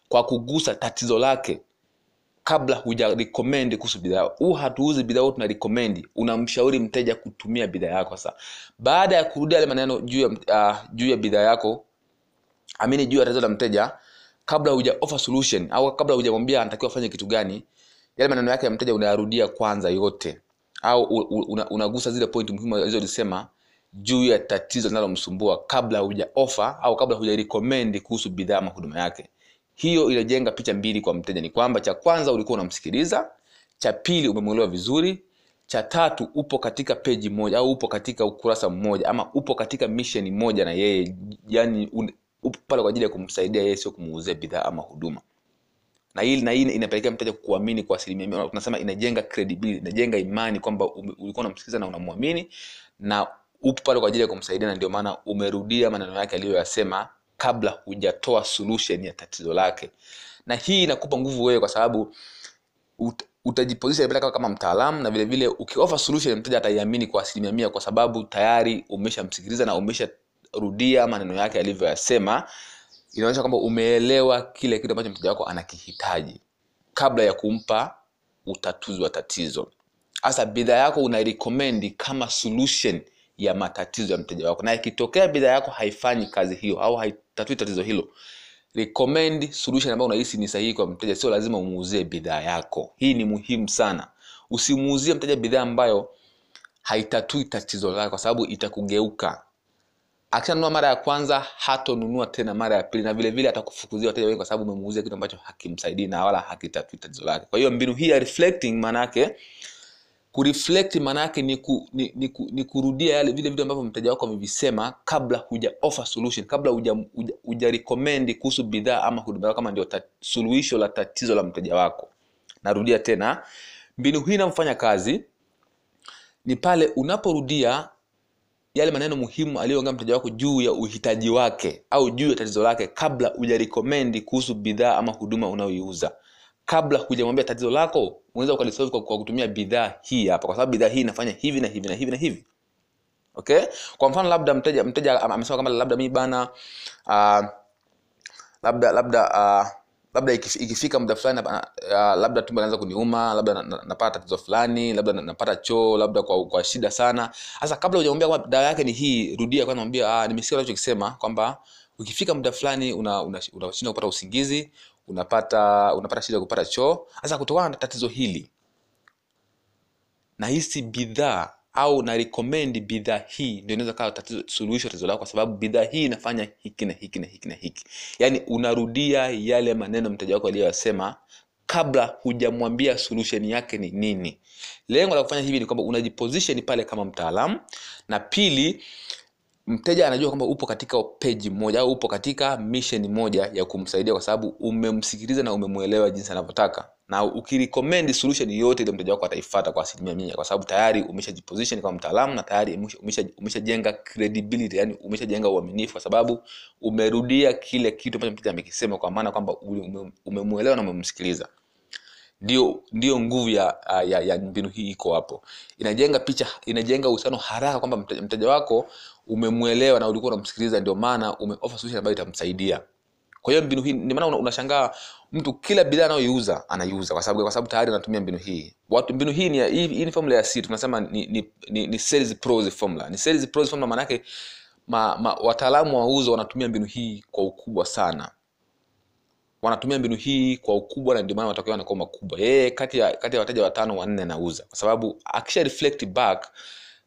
kwa kugusa tatizo lake kabla hujarekomendi kuhusu bidhaa huu hatuuzi bidhaa tuna rekomendi unamshauri mteja kutumia bidhaa yako. Sasa baada ya kurudia yale maneno juu ya, uh, juu ya bidhaa yako amini juu ya tatizo la mteja kabla huja offer solution au kabla hujamwambia anatakiwa afanye kitu gani yale maneno yake ya mteja unayarudia kwanza yote au unagusa zile point muhimu alizozisema juu ya tatizo linalomsumbua kabla huja offer au kabla huja recommend kuhusu bidhaa ama huduma yake. Hiyo inajenga picha mbili kwa mteja. Ni kwamba cha kwanza ulikuwa unamsikiliza cha pili umemwelewa vizuri cha tatu upo katika peji moja au upo katika ukurasa mmoja ama upo katika mission moja na yeye yani un, upo pale kwa ajili ya kumsaidia yeye sio kumuuzia bidhaa ama huduma na hii na hii inapelekea mteja kuamini kwa asilimia mia. Tunasema inajenga credibility inajenga imani kwamba ulikuwa unamsikiliza na unamwamini na upo pale kwa ajili ya kumsaidia na ndio maana umerudia maneno yake aliyoyasema kabla hujatoa solution ya tatizo lake. Na hii inakupa nguvu wewe kwa sababu ut, utajiposition bila kama mtaalamu na vile vile ukiofa solution mteja ataiamini kwa asilimia mia kwa sababu tayari umeshamsikiliza na umesharudia maneno yake alivyoyasema inaonyesha kwamba umeelewa kile kitu ambacho mteja wako anakihitaji kabla ya kumpa utatuzi wa tatizo. Hasa bidhaa yako unairekomendi kama solution ya matatizo ya mteja wako. Na ikitokea bidhaa yako haifanyi kazi hiyo au haitatui tatizo hilo recommend solution ambayo unahisi ni sahihi kwa mteja. Sio lazima umuuzie bidhaa yako. Hii ni muhimu sana. Usimuuzie mteja bidhaa ambayo haitatui tatizo lake kwa sababu itakugeuka akishanunua mara ya kwanza hatonunua tena mara ya pili na vilevile vile atakufukuzia wateja wengi kwa sababu umemuuzia kitu ambacho hakimsaidii na wala hakitatui tatizo lake. Kwa hiyo mbinu hii ya reflecting maana yake kureflect maana yake ni, ku, ni, ni, ku, ni kurudia yale vile vitu ambavyo mteja wako amevisema kabla huja offer solution kabla huja, huja, huja recommend kuhusu bidhaa ama huduma yako kama ndio suluhisho la tatizo la mteja wako. Narudia tena mbinu hii inamfanya kazi ni pale unaporudia yale maneno muhimu aliyoongea mteja wako juu ya uhitaji wake au juu ya tatizo lake kabla hujarikomendi kuhusu bidhaa ama huduma unayoiuza. Kabla hujamwambia tatizo lako unaweza ukalisolve kwa, kwa kutumia bidhaa hii hapa kwa sababu bidhaa hii inafanya hivi na hivi na hivi na hivi. Okay? Kwa mfano labda mteja mteja amesema kama labda mi bana uh, labda labda uh, labda ikifika muda fulani uh, labda tumbo linaanza kuniuma labda na- na- napata tatizo fulani labda napata choo labda kwa, kwa shida sana. Sasa kabla hujamwambia kwamba dawa yake ni hii rudia kwanza mwambia ah, nimesikia unachokisema kwamba ukifika muda fulani unashindwa una, una kupata usingizi unapata unapata shida kupata choo. Sasa kutokana na tatizo hili nahisi bidhaa au na recommend bidhaa hii ndio inaweza kawa tatizo suluhisho tatizo lako kwa sababu bidhaa hii inafanya hiki na hiki na hiki na hiki. Yaani unarudia yale maneno mteja wako aliyoyasema kabla hujamwambia solution yake ni nini. Lengo la kufanya hivi ni kwamba unajiposition pale kama mtaalamu na pili mteja anajua kwamba upo katika peji moja au upo katika mission moja ya kumsaidia kwa sababu umemsikiliza na umemwelewa jinsi anavyotaka na ukirecommend solution yoyote ile mteja wako ataifuata kwa asilimia mia kwa sababu tayari umeshajiposition kama mtaalamu na tayari umeshajenga umesha, credibility yani umeshajenga uaminifu kwa sababu umerudia kile kitu ambacho mteja amekisema kwa maana kwamba umemuelewa na umemsikiliza. Ndio ndio nguvu ya, ya, ya mbinu hii iko hapo. Inajenga picha inajenga uhusiano haraka kwamba mteja, mteja wako umemwelewa na ulikuwa unamsikiliza ndio maana umeoffer solution ambayo itamsaidia kwa hiyo mbinu hii ndio maana unashangaa mtu kila bidhaa anayoiuza anaiuza. Kwa sababu kwa sababu tayari anatumia mbinu hii. Watu mbinu hii ni hii, hii ni formula ya C tunasema ni ni, ni, ni sales pros formula. Ni sales pros formula maana yake ma, ma, wataalamu wa uzo wanatumia mbinu hii kwa ukubwa sana. Wanatumia mbinu hii kwa ukubwa na ndio maana matokeo yanakuwa makubwa. Yeye kati ya kati ya wateja watano wanne anauza. Kwa sababu akisha reflect back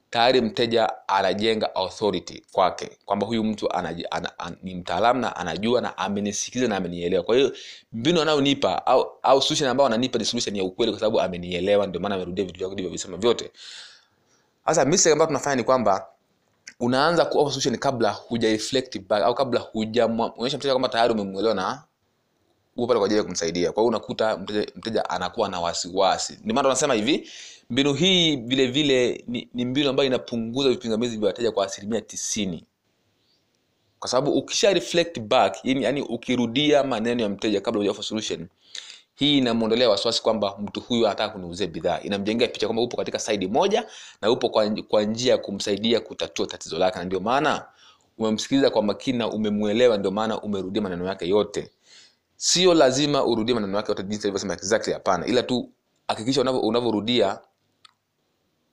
tayari mteja anajenga authority kwake kwamba huyu mtu anaji, ana, an, ni mtaalamu na anajua na amenisikiliza na amenielewa. Kwa hiyo mbinu anayonipa au, au solution ambayo ananipa ni solution ya ukweli kwa sababu amenielewa ndio maana amerudia vitu vyako ndivyovisema vyote. Sasa mistake ambayo tunafanya ni kwamba unaanza kuoffer solution kabla huja reflect back au kabla hujaonyesha mteja kwamba tayari umemwelewa na upo pale kwa ajili ya kumsaidia. Kwa hiyo unakuta mteja, mteja anakuwa na wasiwasi. Ndio maana tunasema hivi mbinu hii vile vile ni, ni mbinu ambayo inapunguza vipingamizi vya wateja kwa asilimia tisini. Kwa sababu ukisha reflect back yani, yani ukirudia maneno ya mteja kabla hujafa solution hii inamwondolea wasiwasi kwamba mtu huyu anataka kuniuzia bidhaa. Inamjengea picha kwamba upo katika saidi moja na upo kwa, kwa njia ya kumsaidia kutatua tatizo lake. Na ndio maana umemsikiliza kwa makini na umemwelewa ndio maana umerudia maneno yake yote. Sio lazima urudie maneno yake yote jinsi alivyosema exactly hapana. Ila tu hakikisha unavyorudia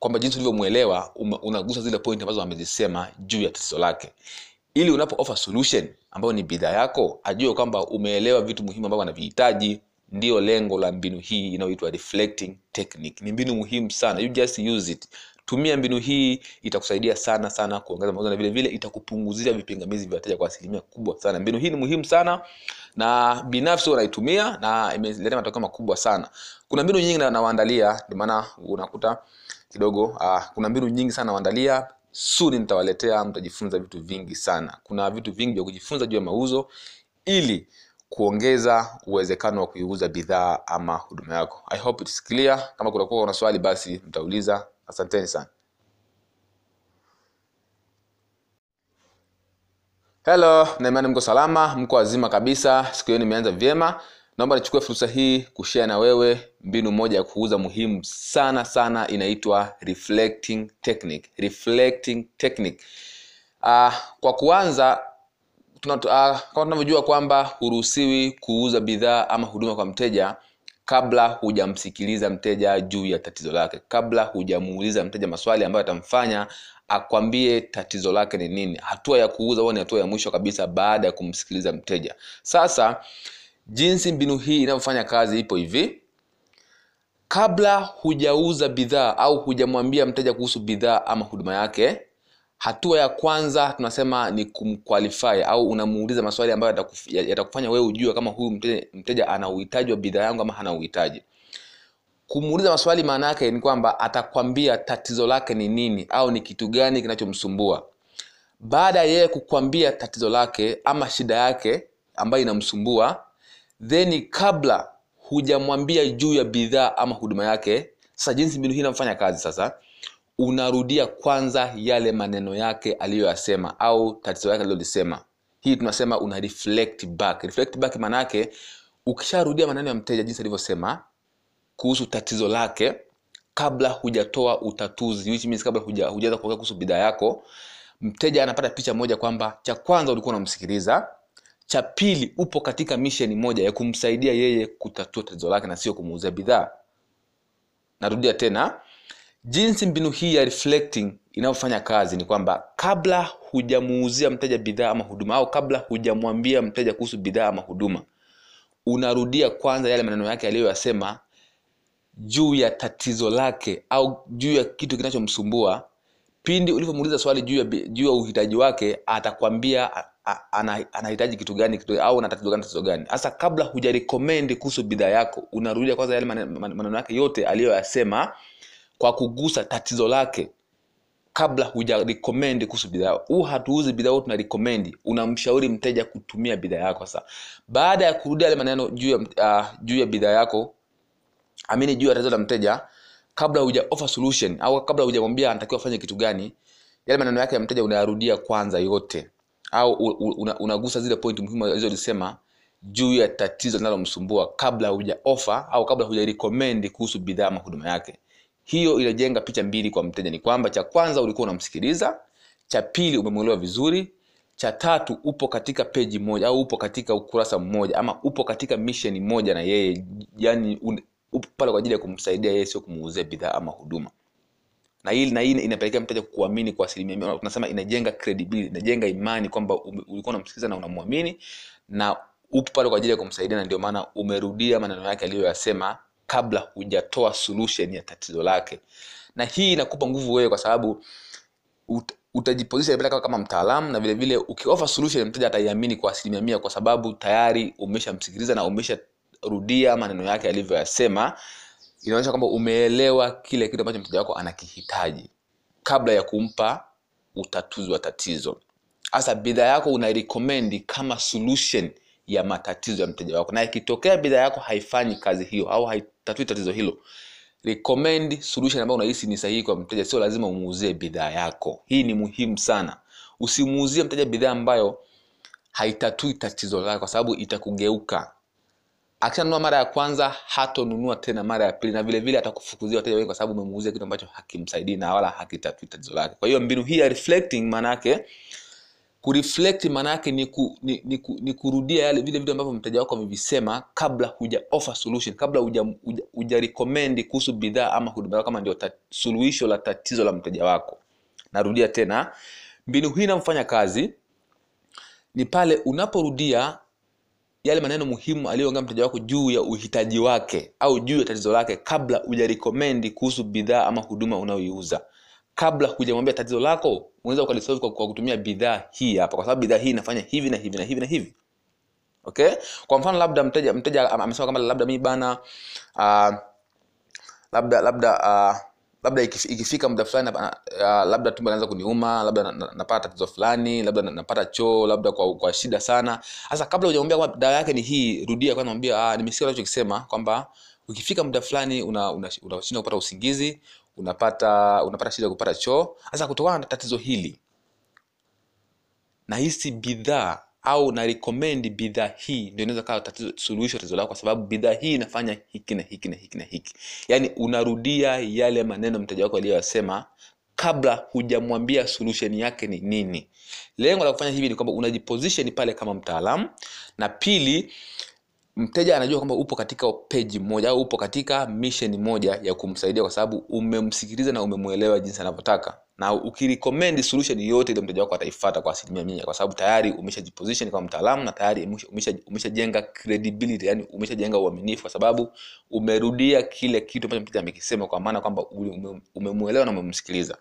kwamba jinsi ulivyomwelewa unagusa zile point ambazo amezisema juu ya tatizo lake. Ili unapo offer solution ambayo ni bidhaa yako ajue kwamba umeelewa vitu muhimu ambavyo anavihitaji ndio lengo la mbinu hii inayoitwa reflecting technique. Ni mbinu muhimu sana. You just use it. Tumia mbinu hii itakusaidia sana sana kuongeza mauzo na vile vile itakupunguzia vipingamizi vya wateja kwa asilimia kubwa sana. Mbinu hii ni muhimu sana na binafsi wanaitumia na imeleta matokeo makubwa sana. Kuna mbinu nyingi nawaandalia ndio maana unakuta kidogo. Uh, kuna mbinu nyingi sana waandalia suni nitawaletea mtajifunza vitu vingi sana. Kuna vitu vingi vya kujifunza juu ya mauzo ili kuongeza uwezekano wa kuiuza bidhaa ama huduma yako. I hope it's clear. Kama kutakuwa una swali basi mtauliza. Asanteni sana. Helo naimani mko salama mko wazima kabisa. Siku hiyo nimeanza vyema. Naomba nichukue fursa hii kushea na wewe mbinu moja ya kuuza muhimu sana sana inaitwa reflecting technique. Reflecting technique. Uh, kwa kuanza tuna, uh, kama tunavyojua kwamba huruhusiwi kuuza bidhaa ama huduma kwa mteja kabla hujamsikiliza mteja juu ya tatizo lake. Kabla hujamuuliza mteja maswali ambayo atamfanya akwambie tatizo lake ni nini. Hatua ya kuuza huwa ni hatua ya mwisho kabisa baada ya kumsikiliza mteja. Sasa jinsi mbinu hii inavyofanya kazi ipo hivi kabla hujauza bidhaa au hujamwambia mteja kuhusu bidhaa ama huduma yake hatua ya kwanza tunasema ni kumqualify au unamuuliza maswali ambayo yatakufanya wewe ujue kama huyu mteja, mteja ana uhitaji wa bidhaa yangu ama hana uhitaji. Kumuuliza maswali maana yake ni kwamba atakwambia tatizo lake ni nini au ni kitu gani kinachomsumbua. Baada ya yeye kukwambia tatizo lake ama shida yake ambayo inamsumbua then kabla hujamwambia juu ya bidhaa ama huduma yake. Sasa jinsi mbinu hii inafanya kazi sasa unarudia kwanza yale maneno yake aliyoyasema au tatizo yake alilolisema. Hii tunasema una reflect back. Reflect back maana yake ukisharudia maneno ya mteja jinsi alivyosema kuhusu tatizo lake kabla hujatoa utatuzi which means kabla huja, hujaanza kuongea kuhusu bidhaa yako mteja anapata picha moja kwamba cha kwanza ulikuwa unamsikiliza cha pili upo katika misheni moja ya kumsaidia yeye kutatua tatizo lake na sio kumuuzia bidhaa. Narudia tena jinsi mbinu hii ya reflecting inayofanya kazi ni kwamba kabla hujamuuzia mteja bidhaa ama huduma au kabla hujamwambia mteja kuhusu bidhaa ama huduma unarudia kwanza yale maneno yake aliyoyasema juu ya tatizo lake au juu ya kitu kinachomsumbua. Pindi ulivyomuuliza swali juu ya, juu ya uhitaji wake atakwambia anahitaji kitu gani kitu, au na tatizo gani tatizo gani. Hasa kabla hujarekomendi kuhusu bidhaa yako unarudia kwanza yale maneno yake yote aliyoyasema kwa kugusa tatizo lake kabla hujarekomendi kuhusu bidhaa huu hatuuzi bidhaa tuna rekomendi unamshauri mteja kutumia bidhaa yako. Sasa baada ya kurudia yale maneno juu ya uh, juu ya bidhaa yako amini juu ya tatizo la mteja kabla huja offer solution au kabla hujamwambia anatakiwa afanye kitu gani yale maneno yake ya mteja unayarudia kwanza yote au una, unagusa zile point muhimu alizozisema juu ya tatizo linalomsumbua kabla huja offer au kabla huja recommend kuhusu bidhaa ama huduma yake. Hiyo inajenga picha mbili kwa mteja. Ni kwamba cha kwanza ulikuwa unamsikiliza cha pili umemwelewa vizuri cha tatu upo katika peji moja au upo katika ukurasa mmoja ama upo katika mission moja na yeye yani un, upo pale kwa ajili ya kumsaidia yeye sio kumuuzia bidhaa ama huduma na hii na hii inapelekea mteja kuamini kwa asilimia mia tunasema inajenga credibility inajenga imani kwamba ulikuwa unamsikiliza na unamwamini na upo pale kwa ajili ya kumsaidia na ndio maana umerudia maneno yake aliyoyasema kabla hujatoa solution ya tatizo lake. Na hii inakupa nguvu wewe kwa sababu ut, utajipozisha pale kama mtaalamu na vile vile ukiofa solution mteja ataiamini kwa asilimia mia kwa sababu tayari umeshamsikiliza na umesharudia maneno yake alivyoyasema inaonyesha kwamba umeelewa kile kitu ambacho mteja wako anakihitaji kabla ya kumpa utatuzi wa tatizo. Hasa bidhaa yako unairekomendi kama solution ya matatizo ya mteja wako. Na ikitokea bidhaa yako haifanyi kazi hiyo au haitatui tatizo hilo recommend solution ambayo unahisi ni sahihi kwa mteja. Sio lazima umuuzie bidhaa yako. Hii ni muhimu sana. Usimuuzie mteja bidhaa ambayo haitatui tatizo lake kwa sababu itakugeuka akishanunua mara ya kwanza hatonunua tena mara ya pili na vile vile atakufukuzia wateja wengi kwa sababu umemuuzia kitu ambacho hakimsaidii na wala hakitatui tatizo lake. Kwa hiyo mbinu hii ya reflecting maanaake kureflect maanaake ni, ku, ni, ni, ku, ni kurudia yale vile vitu ambavyo mteja wako amevisema kabla huja offer solution kabla huja, huja, huja recommend kuhusu bidhaa ama huduma yako kama ndio suluhisho la tatizo la mteja wako. Narudia tena mbinu hii inamfanya kazi ni pale unaporudia yale maneno muhimu aliyoongea mteja wako juu ya uhitaji wake au juu ya tatizo lake kabla hujarekomendi kuhusu bidhaa ama huduma unayoiuza. Kabla hujamwambia tatizo lako unaweza ukalisolve kwa, kwa kutumia bidhaa hii hapa kwa sababu bidhaa hii inafanya hivi na hivi na hivi na hivi. Okay? Kwa mfano labda mteja mteja amesema kwamba labda mi bana uh, labda labda uh, labda ikifika muda fulani uh, labda tumbo inaanza kuniuma labda napata na, na tatizo fulani labda napata choo labda kwa, kwa shida sana. Sasa kabla hujamwambia kwamba dawa yake ni hii rudia kwanza mwambia ah, nimesikia unachokisema kwamba ukifika muda fulani unashindwa una, una, kupata usingizi unapata unapata shida kupata choo. Sasa kutokana na tatizo hili nahisi bidhaa au na recommend bidhaa hii ndio inaweza kawa tatizo suluhisho tatizo lako kwa sababu bidhaa hii inafanya hiki na hiki na hiki na hiki. Yaani unarudia yale maneno mteja wako aliyoyasema kabla hujamwambia solution yake ni nini. Lengo la kufanya hivi ni kwamba unajiposition pale kama mtaalamu na pili mteja anajua kwamba upo katika peji moja au upo katika misheni moja ya kumsaidia kwa sababu umemsikiliza na umemwelewa jinsi anavyotaka. Na ukirecommend solution yote ile mteja wako ataifata kwa asilimia mia kwa sababu tayari umeshajiposition kama mtaalamu na tayari umeshajenga umesha, credibility yani umeshajenga uaminifu kwa sababu umerudia kile kitu ambacho mteja amekisema kwa maana kwamba umemwelewa na umemsikiliza.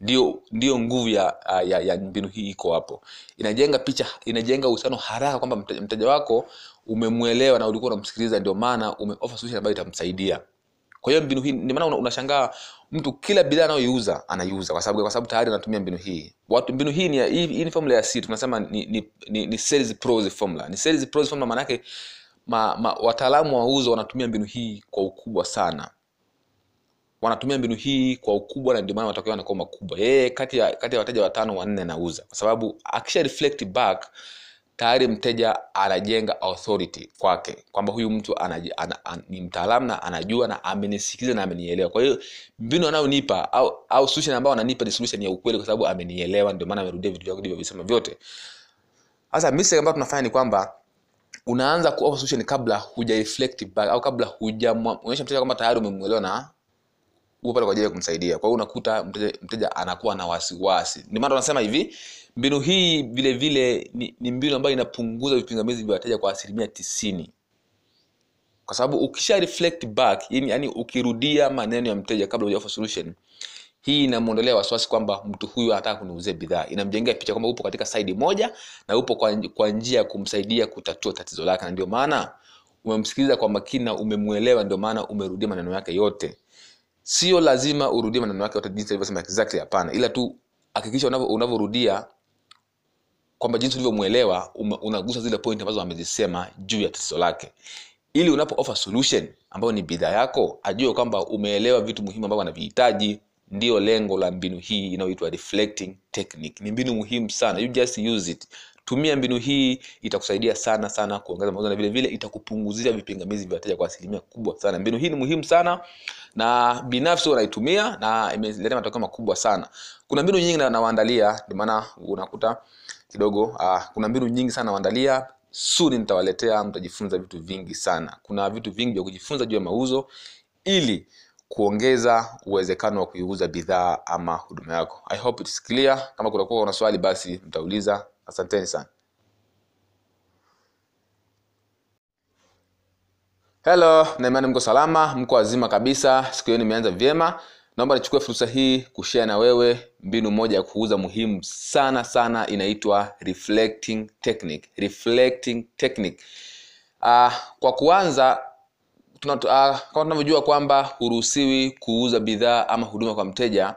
Ndio ndio nguvu ya, ya, ya mbinu hii iko hapo. Inajenga picha inajenga uhusiano haraka kwamba mteja wako umemwelewa na ulikuwa unamsikiliza ndio maana umeofa solution ambayo itamsaidia. Kwa hiyo mbinu hii ndio maana unashangaa mtu kila bidhaa anayoiuza anaiuza. Kwa sababu kwa sababu tayari anatumia mbinu hii. Watu mbinu hii ni hii, ni formula ya C tunasema ni ni, ni, ni sales pros formula. Ni sales pros formula maana yake ma, ma, wataalamu wa uzo wanatumia mbinu hii kwa ukubwa sana. Wanatumia mbinu hii kwa ukubwa na ndio maana matokeo yanakuwa makubwa. Yeye kati ya kati ya wateja watano wanne anauza. Kwa sababu akisha reflect back tayari mteja anajenga authority kwake kwamba huyu mtu anaji, ana, an, ni mtaalamu na anajua na amenisikiliza na amenielewa. Kwa hiyo mbinu anayonipa au, au solution ambayo ananipa ni solution ya ukweli kwa sababu amenielewa ndio maana amerudia vitu vyako ndivyovisema vyote. Sasa mistake ambayo tunafanya ni kwamba unaanza kuoffer solution kabla huja reflect back au kabla hujaonyesha mteja kwamba tayari umemwelewa na upo pale kwa ajili ya kumsaidia. Kwa hiyo unakuta mteja, mteja anakuwa na wasiwasi. Ndio maana tunasema hivi mbinu hii vile vile ni, ni mbinu ambayo inapunguza vipingamizi vya wateja kwa asilimia tisini. Kwa sababu ukisha reflect back yani, yani ukirudia maneno ya mteja kabla hujafa solution hii inamwondolea wasiwasi kwamba mtu huyu anataka kuniuzia bidhaa. Inamjengea picha kwamba upo katika saidi moja na upo kwa, kwa njia ya kumsaidia kutatua tatizo lake. Na ndio maana umemsikiliza kwa makini na umemwelewa ndio maana umerudia maneno yake yote. Sio lazima urudie maneno yake yote jinsi alivyosema exactly hapana. Ila tu hakikisha unavyorudia kwamba jinsi ulivyomwelewa unagusa zile point ambazo amezisema juu ya tatizo lake. Ili unapo offer solution ambayo ni bidhaa yako ajue kwamba umeelewa vitu muhimu ambavyo anavihitaji ndio lengo la mbinu hii inayoitwa reflecting technique. Ni mbinu muhimu sana. You just use it. Tumia mbinu hii itakusaidia sana sana kuongeza mauzo na vile vile itakupunguzia vipingamizi vya wateja kwa asilimia kubwa sana. Mbinu hii ni muhimu sana na binafsi wanaitumia na imeleta matokeo makubwa sana kuna mbinu nyingi na- nawaandalia ndio maana unakuta kidogo uh, kuna mbinu nyingi sana nawaandalia. Suni nitawaletea mtajifunza vitu vingi sana. Kuna vitu vingi vya kujifunza juu ya mauzo ili kuongeza uwezekano wa kuiuza bidhaa ama huduma yako. I hope it's clear. Kama kutakuwa una swali basi mtauliza. Asanteni sana. Hello naimani mko salama mko wazima kabisa. Siku hiyo nimeanza vyema naomba nichukue fursa hii kushea na wewe mbinu moja ya kuuza muhimu sana sana inaitwa reflecting technique. Reflecting technique. Uh, kwa kuanza uh, kama tunavyojua kwamba huruhusiwi kuuza bidhaa ama huduma kwa mteja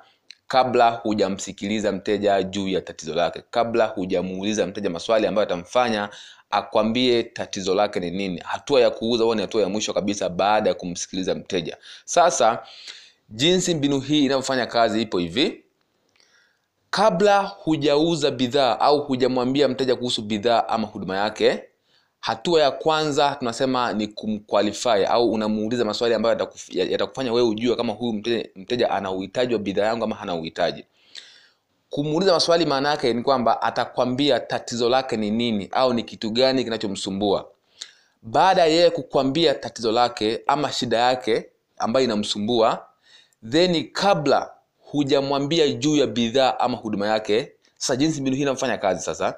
kabla hujamsikiliza mteja juu ya tatizo lake. Kabla hujamuuliza mteja maswali ambayo atamfanya akwambie tatizo lake ni nini. Hatua ya kuuza huwa ni hatua ya mwisho kabisa baada ya kumsikiliza mteja. Sasa jinsi mbinu hii inavyofanya kazi ipo hivi. Kabla hujauza bidhaa au hujamwambia mteja kuhusu bidhaa ama huduma yake hatua ya kwanza tunasema ni kumqualify au unamuuliza maswali ambayo yatakufanya wewe ujue kama huyu mteja, mteja ana uhitaji wa bidhaa yangu ama hana uhitaji. Kumuuliza maswali maana yake ni kwamba atakwambia tatizo lake ni nini au ni kitu gani kinachomsumbua. Baada ya yeye kukwambia tatizo lake ama shida yake ambayo inamsumbua then kabla hujamwambia juu ya bidhaa ama huduma yake sasa jinsi mbinu hii inafanya kazi sasa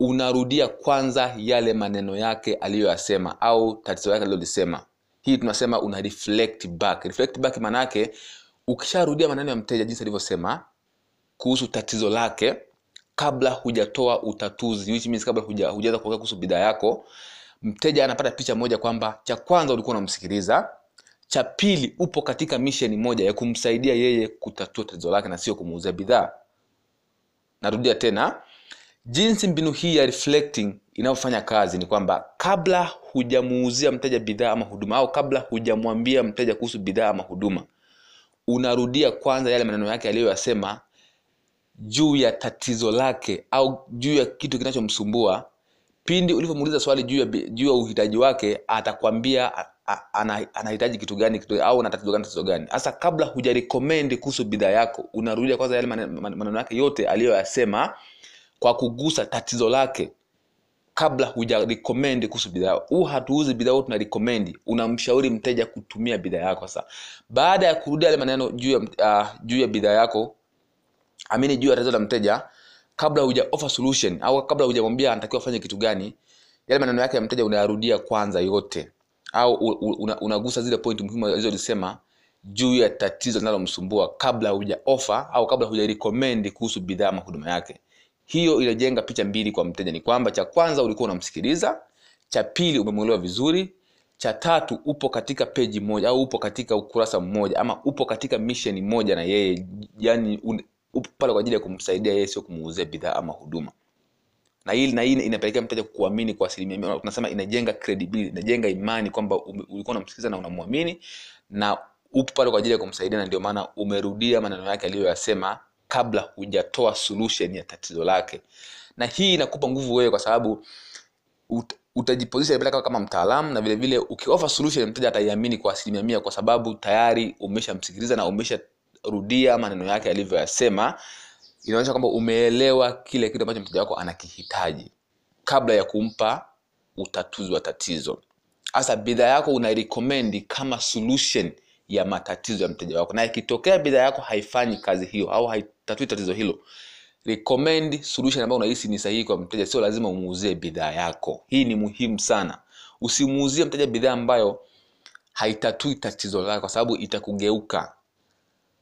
unarudia kwanza yale maneno yake aliyoyasema au tatizo yake alilolisema. Hii tunasema una reflect back. Reflect back maana yake ukisharudia maneno ya mteja jinsi alivyosema kuhusu tatizo lake kabla hujatoa utatuzi which means kabla huja- hujaanza kuongea kuhusu bidhaa yako mteja anapata picha moja kwamba cha kwanza ulikuwa unamsikiliza cha pili upo katika misheni moja ya kumsaidia yeye kutatua tatizo lake na sio kumuuzia bidhaa. Narudia tena jinsi mbinu hii ya reflecting inayofanya kazi ni kwamba kabla hujamuuzia mteja bidhaa ama huduma au kabla hujamwambia mteja kuhusu bidhaa ama huduma unarudia kwanza yale maneno yake aliyoyasema juu ya tatizo lake au juu ya kitu kinachomsumbua. Pindi ulivyomuuliza swali juu ya, juu ya uhitaji wake atakwambia anahitaji kitu gani kitu, au na tatizo gani tatizo gani. Hasa kabla hujarekomendi kuhusu bidhaa yako unarudia kwanza yale mane- mane- maneno yake yote aliyoyasema kwa kugusa tatizo lake kabla hujarekomendi kuhusu bidhaa huu hatuuzi bidhaa tuna recommend. Unamshauri mteja kutumia bidhaa yako. Sasa baada ya kurudia yale maneno juu ya, uh, juu ya bidhaa yako amini juu ya tatizo la mteja kabla huja offer solution au kabla hujamwambia anatakiwa afanye kitu gani yale maneno yake ya mteja unayarudia kwanza yote au u- u- una, unagusa zile point muhimu alizolisema juu ya tatizo linalomsumbua kabla huja ofa au kabla huja recommend kuhusu bidhaa ama huduma yake. Hiyo inajenga picha mbili kwa mteja. Ni kwamba cha kwanza ulikuwa unamsikiliza cha pili umemwelewa vizuri cha tatu upo katika peji moja au upo katika ukurasa mmoja ama upo katika mission moja na yeye yani upo pale kwa ajili ya kumsaidia yeye sio kumuuzia bidhaa ama huduma na hii na hii inapelekea mteja kuamini kwa asilimia mia tunasema inajenga credibility inajenga imani kwamba ulikuwa unamsikiliza na unamwamini na upo pale kwa ajili ya kumsaidia na ndio maana umerudia maneno yake aliyoyasema kabla hujatoa solution ya tatizo lake. Na hii inakupa nguvu wewe kwa sababu ut, utajipozisha pale kama- kama mtaalamu na vile vile ukiofa solution mteja ataiamini kwa asilimia mia kwa sababu tayari umeshamsikiliza na umesharudia maneno yake alivyoyasema inaonyesha kwamba umeelewa kile kitu ambacho mteja wako anakihitaji kabla ya kumpa utatuzi wa tatizo. Hasa bidhaa yako unairekomendi kama solution ya matatizo ya mteja wako. Na ikitokea bidhaa yako haifanyi kazi hiyo au haitatui tatizo hilo recommend solution ambayo unahisi ni sahihi kwa mteja. Sio lazima umuuzie bidhaa yako. Hii ni muhimu sana. Usimuuzie mteja bidhaa ambayo haitatui tatizo lake kwa sababu itakugeuka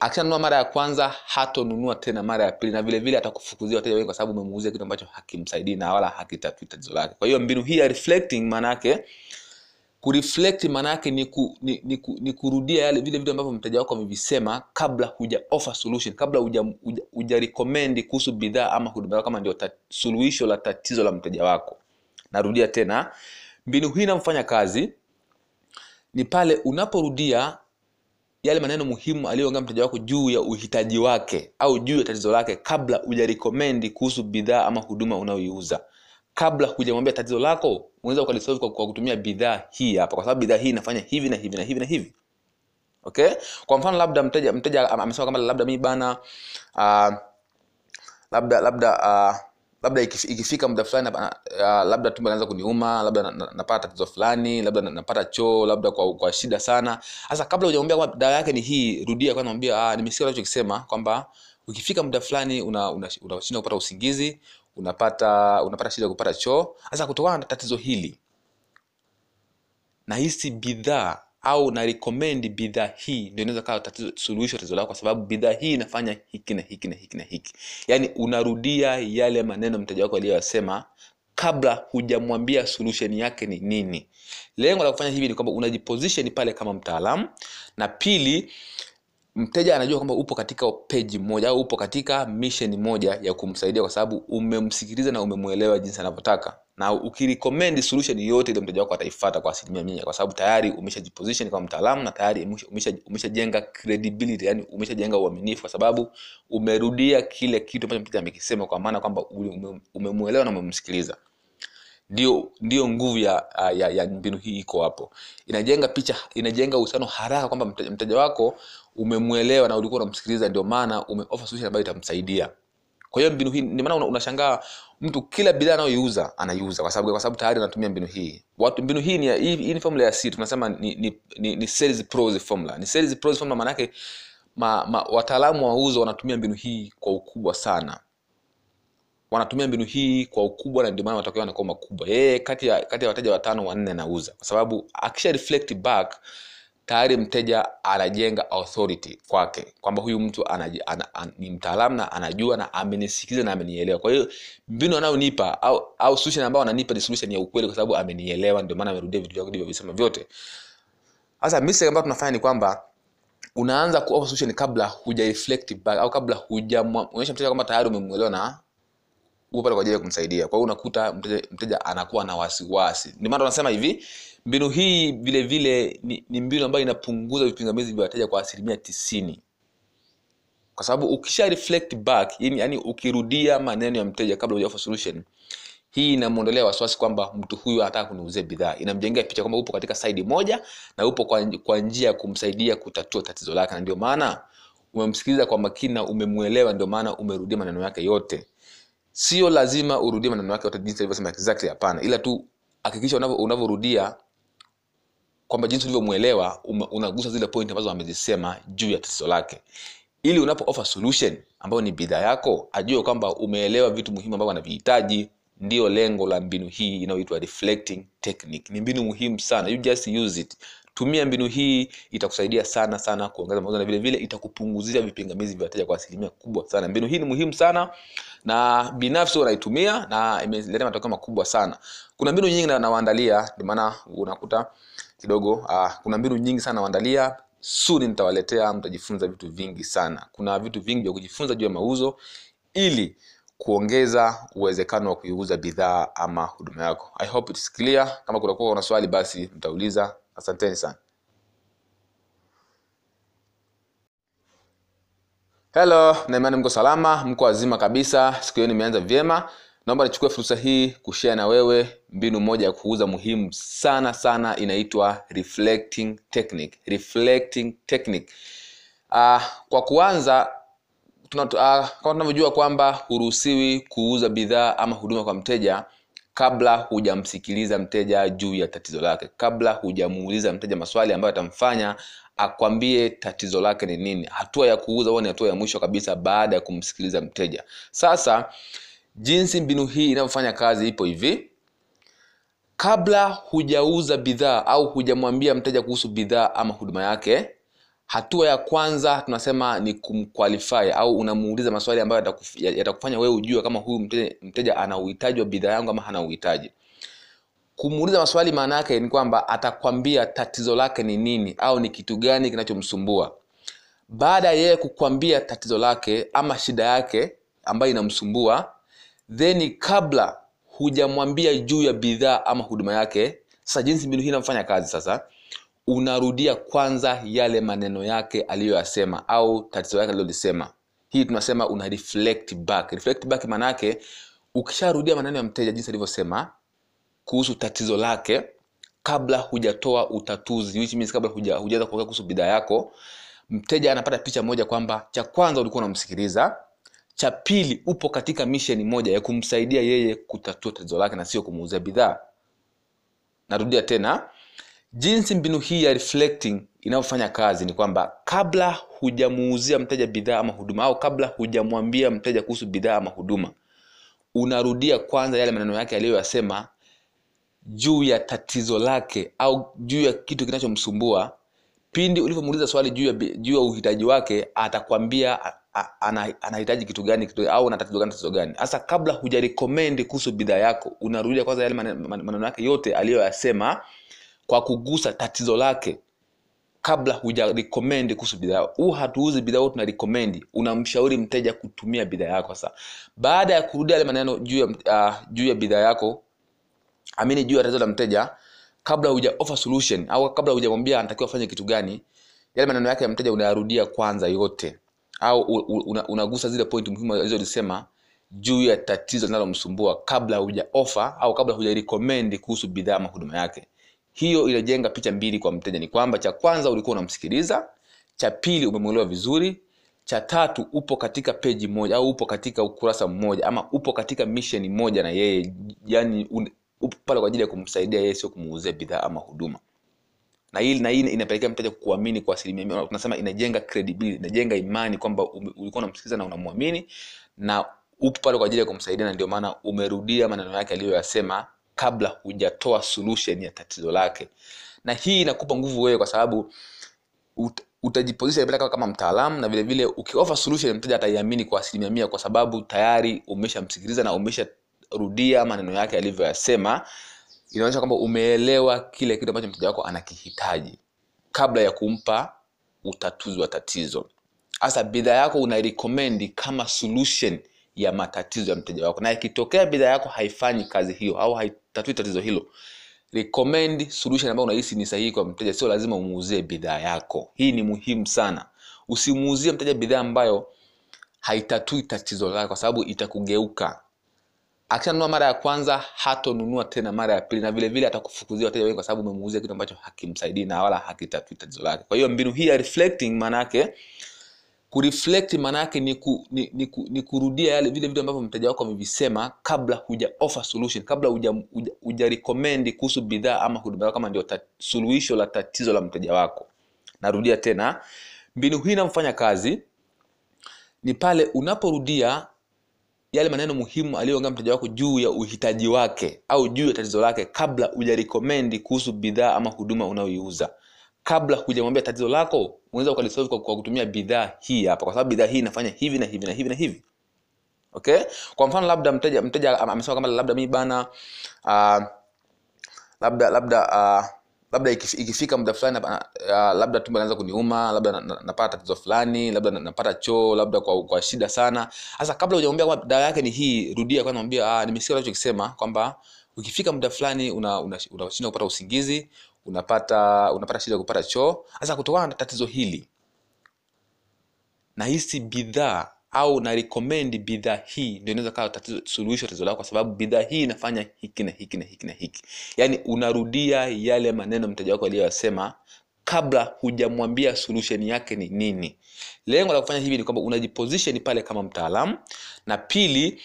akishanunua mara ya kwanza hatonunua tena mara ya pili na vile vile atakufukuzia wateja wengi kwa sababu umemuuzia kitu ambacho hakimsaidii na wala hakitatui tatizo lake. Kwa hiyo mbinu hii ya reflecting maana yake kureflect maana yake ni, ku, ni, ni, ku, ni kurudia yale vile vitu ambavyo mteja wako amevisema kabla huja offer solution kabla huja, huja, kuhusu bidhaa ama huduma kama ndio suluhisho la tatizo la mteja wako. Narudia tena mbinu hii inamfanya kazi ni pale unaporudia yale maneno muhimu aliyoongea mteja wako juu ya uhitaji wake au juu ya tatizo lake kabla hujarikomendi kuhusu bidhaa ama huduma unayoiuza. Kabla hujamwambia tatizo lako unaweza ukalisolve kwa, kwa kutumia bidhaa hii hapa kwa sababu bidhaa hii inafanya hivi na hivi na hivi na hivi. Okay? Kwa mfano labda mteja mteja amesema kwamba labda mimi bana uh, labda labda uh, labda ikifika muda fulani uh, labda tumbo linaanza kuniuma labda na- na- napata tatizo fulani labda napata choo labda kwa, kwa shida sana. Sasa kabla hujamwambia kwamba dawa yake ni hii rudia kwanza mwambia ah, nimesikia unachokisema kwamba ukifika muda fulani unashinda una, una kupata usingizi unapata unapata shida kupata choo. Sasa kutokana na tatizo hili nahisi bidhaa au na recommend bidhaa hii ndio inaweza kawa tatizo suluhisho tatizo lako kwa sababu bidhaa hii inafanya hiki na hiki na hiki na hiki. Yaani unarudia yale maneno mteja wako aliyoyasema kabla hujamwambia solution yake ni nini. Lengo la kufanya hivi ni kwamba unajiposition pale kama mtaalamu na pili mteja anajua kwamba upo katika peji moja au upo katika mission moja ya kumsaidia kwa sababu umemsikiliza na umemwelewa jinsi anavyotaka na ukirecommend solution yote ile mteja wako ataifata kwa asilimia mia kwa sababu tayari umeshajiposition kama mtaalamu na tayari umeshajenga umesha- credibility yani umeshajenga uaminifu kwa sababu umerudia kile kitu ambacho mteja amekisema kwa maana kwamba umemuelewa na umemsikiliza. Ndio ndio nguvu ya, ya, ya mbinu hii iko hapo. Inajenga picha inajenga uhusiano haraka kwamba mteja, mteja wako umemwelewa na ulikuwa unamsikiliza ndio maana umeoffer solution ambayo itamsaidia kwa hiyo mbinu hii ni maana una- unashangaa mtu kila bidhaa anayoiuza anaiuza. Kwa sababu kwa sababu tayari anatumia mbinu hii. Watu mbinu hii ni hii, hii ni formula ya c tunasema ni, ni, ni, ni sales pros formula. Ni sales pros formula maana yake ma, ma, wataalamu wa uzo wanatumia mbinu hii kwa ukubwa sana. Wanatumia mbinu hii kwa ukubwa na ndio maana matokeo yanakuwa makubwa. Yeye kati ya kati ya wateja watano wanne anauza. Kwa sababu akisha reflect back tayari mteja anajenga authority kwake kwamba huyu mtu anaji, ana, an, ni mtaalamu na anajua na amenisikiliza na amenielewa. Kwa hiyo mbinu anayonipa au, au solution ambayo ananipa ni solution ya ukweli kwa sababu amenielewa ndio maana amerudia vitu vyako ndivyovisema vyote. Sasa mistake ambayo tunafanya ni kwamba unaanza kuoffer solution kabla huja reflect back au kabla hujaonyesha mteja kwamba tayari umemuelewa na upo pale kwa ajili ya kumsaidia. Kwa hiyo unakuta mteja, mteja anakuwa na wasiwasi. Ndio maana tunasema hivi mbinu hii vile vile ni, ni mbinu ambayo inapunguza vipingamizi vya wateja kwa asilimia tisini. Kwa sababu ukisha reflect back yani, yani ukirudia maneno ya mteja kabla hujafa solution hii inamwondolea wasiwasi kwamba mtu huyu anataka kuniuzia bidhaa. Inamjengea picha kwamba upo katika saidi moja na upo kwa, kwa njia ya kumsaidia kutatua tatizo lake. Na ndio maana umemsikiliza kwa makini na umemwelewa ndio maana umerudia maneno yake yote. Sio lazima urudie maneno yake yote jinsi alivyosema exactly hapana. Ila tu hakikisha unavyo- unavyorudia kwamba jinsi ulivyomwelewa unagusa zile point ambazo amezisema juu ya tatizo lake. Ili unapo offer solution ambayo ni bidhaa yako ajue kwamba umeelewa vitu muhimu ambavyo anavihitaji ndio lengo la mbinu hii inayoitwa reflecting technique. Ni mbinu muhimu sana. You just use it. Tumia mbinu hii itakusaidia sana sana kuongeza mauzo na vile vile itakupunguzia vipingamizi vya wateja kwa asilimia kubwa sana. Mbinu hii ni muhimu sana na binafsi unaitumia na imeleta matokeo makubwa sana. Kuna mbinu nyingi na- nawaandalia ndio maana unakuta kidogo. Uh, kuna mbinu nyingi sana waandalia suni nitawaletea mtajifunza vitu vingi sana. Kuna vitu vingi vya kujifunza juu ya mauzo ili kuongeza uwezekano wa kuiuza bidhaa ama huduma yako. I hope it's clear. Kama kutakuwa kuna swali basi mtauliza. Asanteni sana. Helo naimani mko salama mko wazima kabisa. Siku hiyo nimeanza vyema naomba nichukue fursa hii kushea na wewe mbinu moja ya kuuza muhimu sana sana inaitwa reflecting technique. Reflecting technique. Uh, kwa kuanza tuna, uh, kama tunavyojua kwamba huruhusiwi kuuza bidhaa ama huduma kwa mteja kabla hujamsikiliza mteja juu ya tatizo lake. Kabla hujamuuliza mteja maswali ambayo atamfanya akwambie tatizo lake ni nini. Hatua ya kuuza huwa ni hatua ya mwisho kabisa baada ya kumsikiliza mteja. Sasa jinsi mbinu hii inavyofanya kazi ipo hivi. Kabla hujauza bidhaa au hujamwambia mteja kuhusu bidhaa ama huduma yake hatua ya kwanza tunasema ni kumqualify au unamuuliza maswali ambayo yatakufanya wewe ujue kama huyu mteja, mteja ana uhitaji wa bidhaa yangu ama hana uhitaji. Kumuuliza maswali maana yake ni kwamba atakwambia tatizo lake ni nini au ni kitu gani kinachomsumbua. Baada ya yeye kukwambia tatizo lake ama shida yake ambayo inamsumbua then kabla hujamwambia juu ya bidhaa ama huduma yake sasa jinsi mbinu hii inafanya kazi sasa unarudia kwanza yale maneno yake aliyoyasema au tatizo yake alilolisema hii tunasema una reflect back. Reflect back maana yake ukisharudia maneno ya mteja jinsi alivyosema kuhusu tatizo lake kabla hujatoa utatuzi which means kabla huja- hujaanza kuongea kuhusu bidhaa yako mteja anapata picha moja kwamba cha kwanza ulikuwa unamsikiliza cha pili upo katika misheni moja ya kumsaidia yeye kutatua tatizo lake na sio kumuuzia bidhaa. Narudia tena jinsi mbinu hii ya reflecting inayofanya kazi ni kwamba kabla hujamuuzia mteja bidhaa ama huduma au kabla hujamwambia mteja kuhusu bidhaa ama huduma unarudia kwanza yale maneno yake aliyoyasema juu ya tatizo lake au juu ya kitu kinachomsumbua. Pindi ulivyomuuliza swali juu ya, juu ya uhitaji wake atakwambia anahitaji kitu gani kitu, au ana tatizo gani tatizo gani. Hasa kabla hujarekomendi kuhusu bidhaa yako unarudia kwanza yale mane- mane- maneno yake yote aliyoyasema kwa kugusa tatizo lake kabla hujarekomendi kuhusu bidhaa huu hatuuzi bidhaa huu tuna recommend unamshauri mteja kutumia bidhaa yako. Sasa baada ya kurudia yale maneno juu ya, uh, juu ya bidhaa yako amini juu ya tatizo la mteja kabla huja offer solution au kabla hujamwambia anatakiwa afanye kitu gani yale maneno yake ya mteja unayarudia kwanza yote au unagusa zile point muhimu alizozisema juu ya tatizo linalomsumbua kabla huja offer au kabla huja recommend kuhusu bidhaa ama huduma yake. Hiyo inajenga picha mbili kwa mteja. Ni kwamba cha kwanza ulikuwa unamsikiliza cha pili umemwelewa vizuri cha tatu upo katika peji moja au upo katika ukurasa mmoja ama upo katika mission moja na yeye yani upo pale kwa ajili ya kumsaidia yeye sio kumuuzia bidhaa ama huduma na hii na hii inapelekea mteja kuamini kwa asilimia mia tunasema inajenga credibility inajenga imani kwamba ulikuwa unamsikiliza na unamwamini na upo pale kwa ajili ya kumsaidia na ndio maana umerudia maneno yake aliyoyasema kabla hujatoa solution ya tatizo lake. Na hii inakupa nguvu wewe kwa sababu ut, utajipozisha pale kama- mtaalamu na vile vile ukiofa solution mteja ataiamini kwa asilimia mia kwa sababu tayari umeshamsikiliza na umesharudia maneno yake alivyoyasema inaonyesha kwamba umeelewa kile kitu ambacho mteja wako anakihitaji kabla ya kumpa utatuzi wa tatizo. Hasa bidhaa yako unairekomendi kama solution ya matatizo ya mteja wako. Na ikitokea bidhaa yako haifanyi kazi hiyo au haitatui tatizo hilo recommend solution ambayo unahisi ni sahihi kwa mteja. Sio lazima umuuzie bidhaa yako. Hii ni muhimu sana. Usimuuzie mteja bidhaa ambayo haitatui tatizo lake kwa sababu itakugeuka akishanunua mara ya kwanza hatonunua tena mara ya pili na vile vile atakufukuzia wateja wengi kwa sababu umemuuzia kitu ambacho hakimsaidii na wala hakitatui tatizo lake. Kwa hiyo mbinu hii ya reflecting maana yake kureflect maana yake ni, ku, ni, ni, ku, ni kurudia yale vile vitu ambavyo mteja wako amevisema kabla huja offer solution kabla huja, huja, kuhusu bidhaa ama huduma kama ndio suluhisho la tatizo la mteja wako. Narudia tena mbinu hii inamfanya kazi ni pale unaporudia yale maneno muhimu aliyoongea mteja wako juu ya uhitaji wake au juu ya tatizo lake kabla hujarikomendi kuhusu bidhaa ama huduma unayoiuza. Kabla hujamwambia tatizo lako unaweza ukalisolve kwa, kwa kutumia bidhaa hii hapa kwa sababu bidhaa hii inafanya hivi na hivi na hivi na hivi. Okay? Kwa mfano labda mteja mteja amesema kwamba labda mi bana uh, labda labda uh, labda ikifika muda fulani uh, labda tumbo inaanza kuniuma labda na- na- napata tatizo fulani labda napata choo labda kwa, kwa shida sana. Sasa kabla hujamwambia dawa yake ni hii rudia kwanza mwambia ah, nimesikia unachokisema kwamba ukifika muda fulani unashindwa una, una kupata usingizi unapata unapata shida kupata choo. Sasa kutokana na tatizo hili nahisi bidhaa au na recommend bidhaa hii ndio inaweza kawa tatizo suluhisho tatizo lako kwa sababu bidhaa hii inafanya hiki na hiki na hiki na hiki. Yaani unarudia yale maneno mteja wako aliyoyasema kabla hujamwambia solution yake ni nini. Lengo la kufanya hivi ni kwamba unajiposition pale kama mtaalamu na pili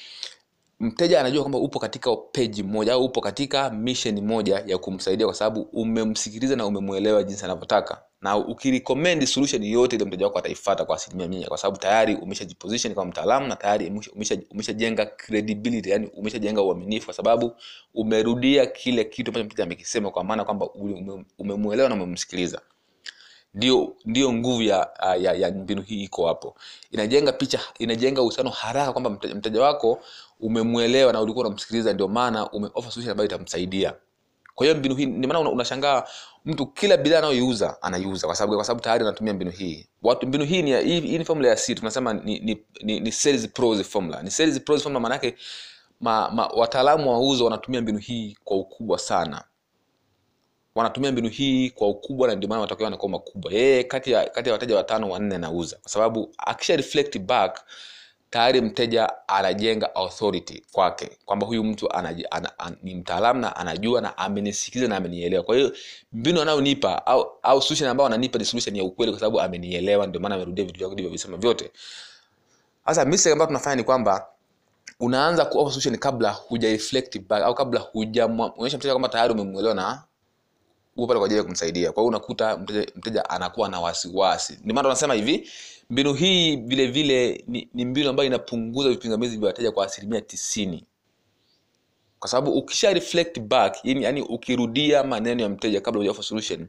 mteja anajua kwamba upo katika peji moja au upo katika mission moja ya kumsaidia kwa sababu umemsikiliza na umemwelewa jinsi anavyotaka na ukirecommend solution yote ile mteja wako ataifata kwa asilimia mia kwa sababu tayari umeshajiposition kama mtaalamu na tayari umesha- umesha- credibility yani umeshajenga uaminifu kwa sababu umerudia kile kitu ambacho mteja amekisema kwa maana kwamba umemuelewa na umemsikiliza. Ndio ndio nguvu ya, ya, ya mbinu hii iko hapo. Inajenga picha inajenga uhusiano haraka kwamba mteja, wako umemwelewa na ulikuwa unamsikiliza ndio maana umeoffer solution ambayo itamsaidia. Kwa hiyo mbinu hii ndio maana unashangaa mtu kila bidhaa anayoiuza anaiuza. Kwa sababu kwa sababu tayari anatumia mbinu hii. Watu mbinu hii ni hii, hii ni formula ya siri. Tunasema ni, ni, ni, ni sales pros formula. Ni sales pros formula maana yake ma, ma, wataalamu wa uzo wanatumia mbinu hii kwa ukubwa sana. Wanatumia mbinu hii kwa ukubwa na ndio maana matokeo yanakuwa makubwa. Yeye kati ya kati ya wateja watano wanne anauza. Kwa sababu akisha reflect back tayari mteja anajenga authority kwake kwamba huyu mtu anaji, ana, an, ni mtaalamu na anajua na amenisikiza na amenielewa. Kwa hiyo mbinu anayonipa au, au solution ambayo ananipa ni solution ya ukweli kwa sababu amenielewa ndio maana amerudia vitu vyako vilivyovisema vyote. Sasa mistake ambayo tunafanya ni kwamba unaanza kuoffer solution kabla huja reflect back au kabla hujaonyesha mteja kwamba tayari umemuelewa na upo pale kwa ajili ya kumsaidia. Kwa hiyo unakuta mteja, mteja anakuwa na wasiwasi. Ndio maana tunasema hivi mbinu hii vile vile ni, ni mbinu ambayo inapunguza vipingamizi vya wateja kwa asilimia tisini. Kwa sababu ukisha reflect back yani, yani ukirudia maneno ya mteja kabla hujafa solution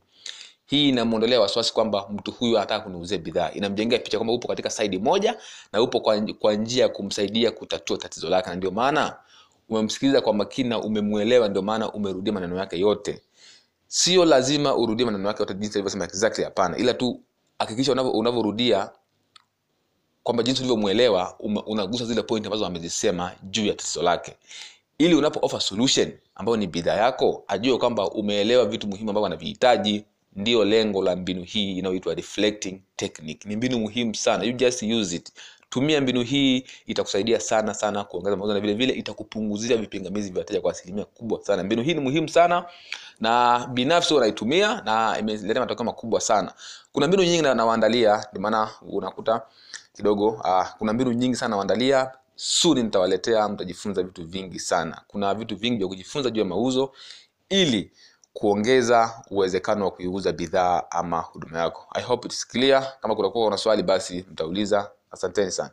hii inamwondolea wasiwasi kwamba mtu huyu anataka kuniuzia bidhaa. Inamjengea picha kwamba upo katika saidi moja na upo kwa, kwa njia ya kumsaidia kutatua tatizo lake. Na ndio maana umemsikiliza kwa makini na umemwelewa ndio maana umerudia maneno yake yote. Sio lazima urudie maneno yake yote jinsi alivyosema exactly hapana. Ila tu hakikisha unavyorudia kwamba jinsi ulivyomwelewa unagusa zile point ambazo amezisema juu ya tatizo lake. Ili unapo offer solution ambayo ni bidhaa yako ajue kwamba umeelewa vitu muhimu ambavyo anavihitaji ndiyo lengo la mbinu hii inayoitwa reflecting technique. Ni mbinu muhimu sana. You just use it. Tumia mbinu hii itakusaidia sana sana kuongeza mauzo na vile vile itakupunguzia vipingamizi vya wateja kwa asilimia kubwa sana. Mbinu hii ni muhimu sana na binafsi unaitumia na imeleta matokeo makubwa sana. Kuna mbinu nyingi nawaandalia ndio maana unakuta kidogo. Uh, kuna mbinu nyingi sana waandalia suni nitawaletea mtajifunza vitu vingi sana. Kuna vitu vingi vya kujifunza juu ya mauzo ili kuongeza uwezekano wa kuiuza bidhaa ama huduma yako. I hope it's clear. Kama kutakuwa una swali basi mtauliza. Asanteni sana.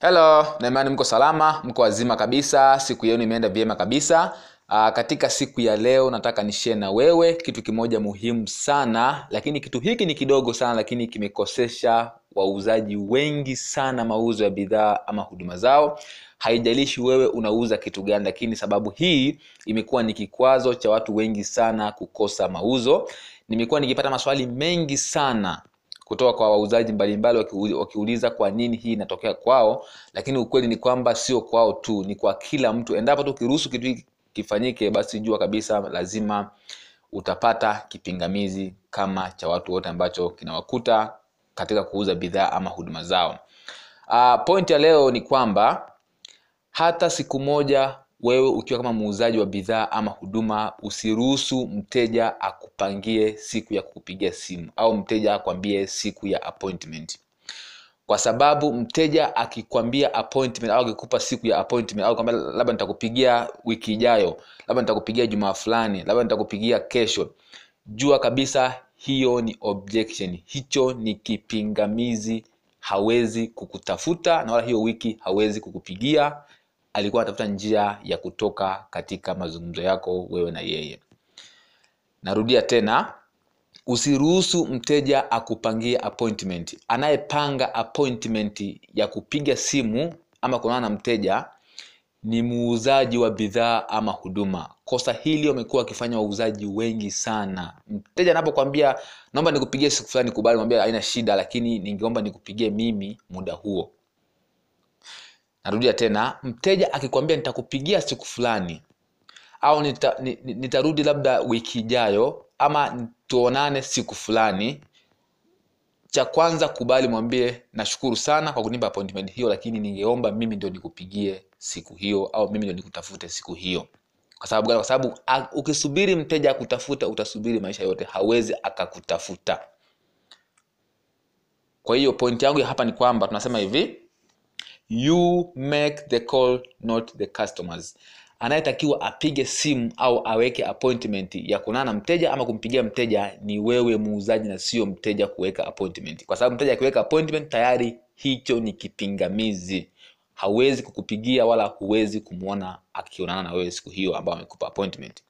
Helo naimani mko salama mko wazima kabisa siku yenu imeenda vyema kabisa Aa, katika siku ya leo nataka nishie na wewe kitu kimoja muhimu sana lakini kitu hiki ni kidogo sana lakini kimekosesha wauzaji wengi sana mauzo ya bidhaa ama huduma zao. Haijalishi wewe unauza kitu gani lakini sababu hii imekuwa ni kikwazo cha watu wengi sana kukosa mauzo. Nimekuwa nikipata maswali mengi sana kutoka kwa wauzaji mbalimbali wakiuliza kwa nini hii inatokea kwao lakini ukweli ni kwamba sio kwao tu ni kwa kila mtu. Endapo tu ukiruhusu kitu hiki kifanyike basi jua kabisa lazima utapata kipingamizi kama cha watu wote ambacho kinawakuta katika kuuza bidhaa ama huduma zao. Uh, point ya leo ni kwamba hata siku moja wewe ukiwa kama muuzaji wa bidhaa ama huduma usiruhusu mteja akupangie siku ya kukupigia simu au mteja akwambie siku ya appointment kwa sababu mteja akikwambia appointment au akikupa siku ya appointment au kwambia labda nitakupigia wiki ijayo labda nitakupigia jumaa fulani labda nitakupigia kesho jua kabisa hiyo ni objection. Hicho ni kipingamizi hawezi kukutafuta na wala hiyo wiki hawezi kukupigia. Alikuwa anatafuta njia ya kutoka katika mazungumzo yako wewe na yeye. Narudia tena usiruhusu mteja akupangie appointment. Anayepanga appointment ya kupiga simu ama kuonana na mteja ni muuzaji wa bidhaa ama huduma. Kosa hili wamekuwa wakifanya wauzaji wengi sana. Mteja anapokwambia naomba nikupigie siku fulani kubali mwambia haina shida lakini ningeomba nikupigie mimi muda huo. Narudia tena mteja akikwambia nitakupigia siku fulani au nita, nitarudi labda wiki ijayo ama tuonane siku fulani. Cha kwanza kubali mwambie nashukuru sana kwa kunipa appointment hiyo lakini ningeomba mimi ndio nikupigie siku hiyo au mimi ndio nikutafute siku hiyo. Kwa sababu kwa sababu ukisubiri mteja akutafuta utasubiri maisha yote. Hawezi akakutafuta. Kwa hiyo pointi yangu ya hapa ni kwamba tunasema hivi you make the call not the customers anayetakiwa apige simu au aweke appointment ya kunana na mteja ama kumpigia mteja ni wewe muuzaji na sio mteja kuweka appointment. Kwa sababu mteja akiweka appointment tayari hicho ni kipingamizi. Hawezi kukupigia wala huwezi kumwona akionana na wewe siku hiyo ambayo amekupa appointment.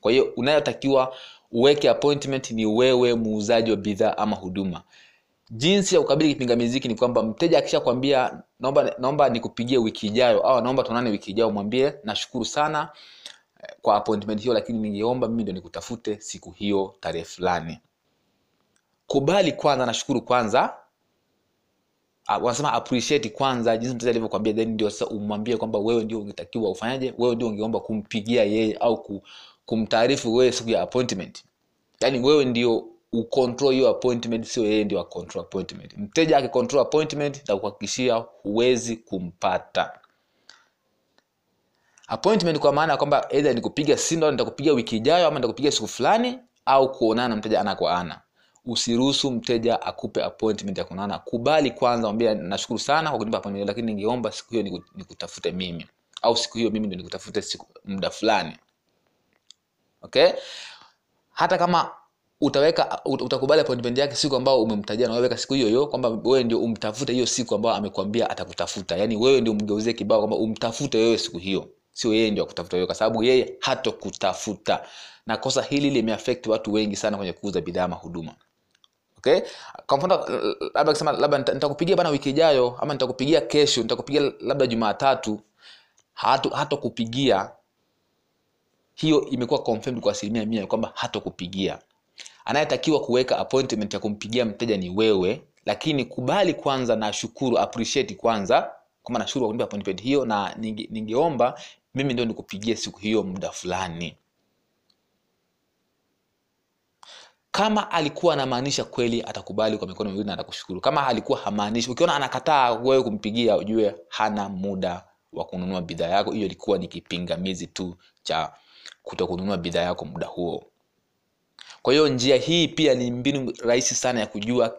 Kwa hiyo unayotakiwa uweke appointment ni wewe muuzaji wa bidhaa ama huduma jinsi ya kukabili kipingamizi hiki ni kwamba mteja akishakwambia naomba naomba nikupigie wiki ijayo au naomba tuonane wiki ijayo mwambie nashukuru sana kwa appointment hiyo lakini ningeomba mimi ndio nikutafute siku hiyo tarehe fulani. Kubali kwanza nashukuru kwanza. Uh, wanasema appreciate kwanza jinsi mteja alivyokwambia then ndio sasa umwambie kwamba wewe ndio ungetakiwa ufanyaje wewe ndio ungeomba kumpigia yeye au kumtaarifu wewe siku ya appointment. Yaani wewe ndio ucontrol hiyo appointment sio yeye ndio acontrol appointment. Mteja akicontrol appointment na kuhakikishia huwezi kumpata. Appointment kwa maana ya kwamba either nikupiga simu au nitakupiga wiki ijayo ama nitakupiga siku fulani au kuonana na mteja ana kwa ana. Usiruhusu mteja akupe appointment ya kuonana. Kubali kwanza mwambie nashukuru sana kwa kunipa appointment lakini ningeomba siku hiyo niku- nikutafute mimi. Au siku hiyo mimi ndio nikutafute siku muda fulani. Okay? Hata kama utaweka utakubali appointment yake siku ambayo umemtajia na weka siku hiyo hiyo kwamba wewe ndio umtafute hiyo siku ambayo amekwambia atakutafuta. Yaani wewe ndio umgeuzie kibao kwamba umtafute wewe siku hiyo. Sio yeye ndio akutafuta wewe kwa sababu yeye hatokutafuta na kosa hili limeaffect watu wengi sana kwenye kuuza bidhaa ama huduma. Okay? Kwa mfano labda kusema labda nitakupigia bana wiki ijayo ama nitakupigia kesho nitakupigia labda jumatatu hato hatokupigia hiyo imekuwa confirmed kwa asilimia mia kwamba hatokupigia anayetakiwa kuweka appointment ya kumpigia mteja ni wewe lakini kubali kwanza na shukuru appreciate kwanza kama nashukuru kwa kunipa appointment hiyo na ninge, ningeomba mimi ndio nikupigie siku hiyo muda fulani. Kama alikuwa anamaanisha kweli atakubali kwa mikono miwili na atakushukuru. Kama alikuwa hamaanishi ukiona anakataa wewe kumpigia ujue hana muda wa kununua bidhaa yako. Hiyo ilikuwa ni kipingamizi tu cha kutokununua bidhaa yako muda huo kwa hiyo njia hii pia ni mbinu rahisi sana ya kujua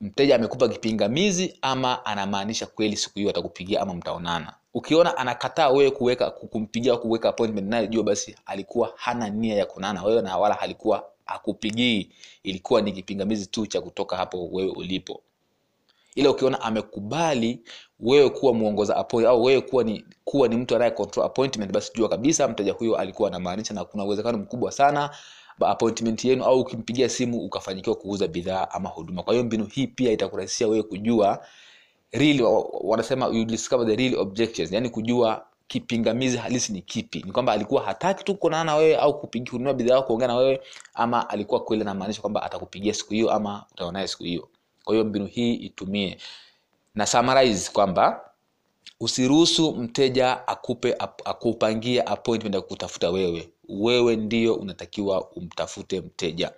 mteja amekupa kipingamizi ama anamaanisha kweli siku hiyo atakupigia ama mtaonana. Ukiona anakataa wewe kuweka kumpigia kuweka appointment naye jua basi alikuwa hana nia ya kuonana wewe na wala alikuwa akupigii ilikuwa ni kipingamizi tu cha kutoka hapo wewe ulipo. Ila ukiona amekubali wewe kuwa mwongoza appointment au wewe kuwa ni kuwa ni mtu anaye control appointment basi jua kabisa mteja huyo alikuwa anamaanisha na kuna uwezekano mkubwa sana appointment yenu au ukimpigia simu ukafanikiwa kuuza bidhaa ama huduma. Kwa hiyo mbinu hii pia itakurahisishia wewe kujua real, wanasema you discover the real objections. Yani kujua kipingamizi halisi ni kipi. Ni kwamba alikuwa hataki tu kuonana na wewe au kupigia kununua bidhaa au kuongea na wewe ama alikuwa kweli anamaanisha kwamba atakupigia siku hiyo ama utaona siku hiyo. Kwa hiyo mbinu hii itumie. Na summarize kwamba usiruhusu mteja akupe akupangie appointment ya kutafuta wewe wewe ndio unatakiwa umtafute mteja.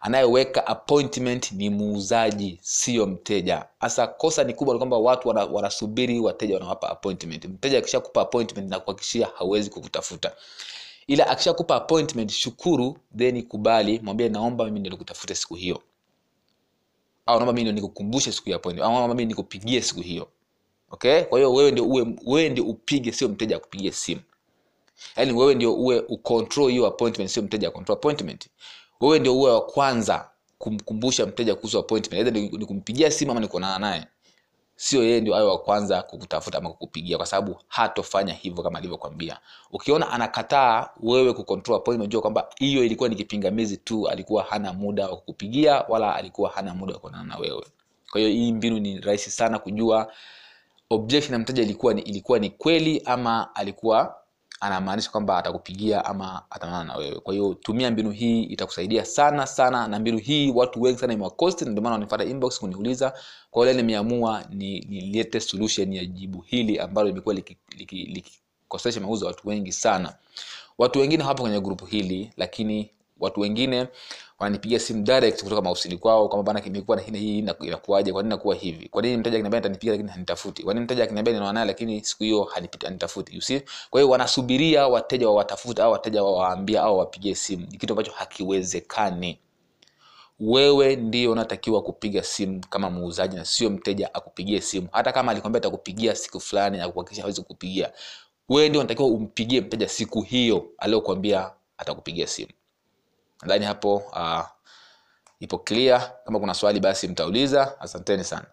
Anayeweka appointment ni muuzaji sio mteja. Hasa kosa ni kubwa kwamba watu wana- wanasubiri wateja wanawapa appointment. Mteja akishakupa appointment na kuhakikishia hawezi kukutafuta. Ila akishakupa appointment shukuru then kubali mwambie naomba mimi ndio nikutafute siku hiyo. Au naomba mimi ndio nikukumbushe siku ya appointment. Au naomba mimi nikupigie siku hiyo. Okay? Kwa hiyo wewe ndio uwe wewe ndio upige sio mteja akupigie simu yaani wewe ndio uwe ucontrol hiyo appointment sio mteja control appointment. Wewe ndio uwe wa kwanza kumkumbusha mteja kuhusu appointment. Aidha ni kumpigia simu ama ni kuonana naye. Sio yeye ndio awe wa kwanza kukutafuta ama kukupigia kwa sababu hatofanya hivyo kama alivyokwambia ukiona anakataa wewe kucontrol appointment jua kwamba hiyo ilikuwa ni kipingamizi tu alikuwa hana muda wa kukupigia wala alikuwa hana muda wa kuonana na wewe. Kwa hiyo hii mbinu ni rahisi sana kujua objection ya mteja ilikuwa ni, ilikuwa ni kweli ama alikuwa anamaanisha kwamba atakupigia ama ataonana na wewe. Kwa hiyo tumia mbinu hii itakusaidia sana sana na mbinu hii watu wengi sana imewakosti na ndio maana wanifata inbox kuniuliza. Kwa hiyo leo nimeamua ni nilete solution ya jibu hili ambalo limekuwa likikosesha liki, liki mauzo watu wengi sana. Watu wengine hawapo kwenye grupu hili lakini watu wengine wananipigia simu direct kutoka mausili kwao kwamba bana kimekuwa na hii hii inakuaje kwa nini nakuwa hivi? Kwa nini mteja akiniambia nitanipigia lakini hanitafuti? Kwa nini mteja akiniambia ninaona naye lakini siku hiyo hanitafuti? You see? Kwa hiyo wanasubiria wateja wawatafute au wateja wawaambia au wapigie simu. Ni kitu ambacho hakiwezekani. Wewe ndio unatakiwa kupiga simu kama muuzaji na sio mteja akupigie simu. Hata kama alikwambia atakupigia siku fulani na kuhakikisha hawezi kupigia wewe ndio unatakiwa umpigie mteja siku hiyo aliyokuambia atakupigia simu nadhani hapo uh, ipo clear. Kama kuna swali basi mtauliza. Asanteni sana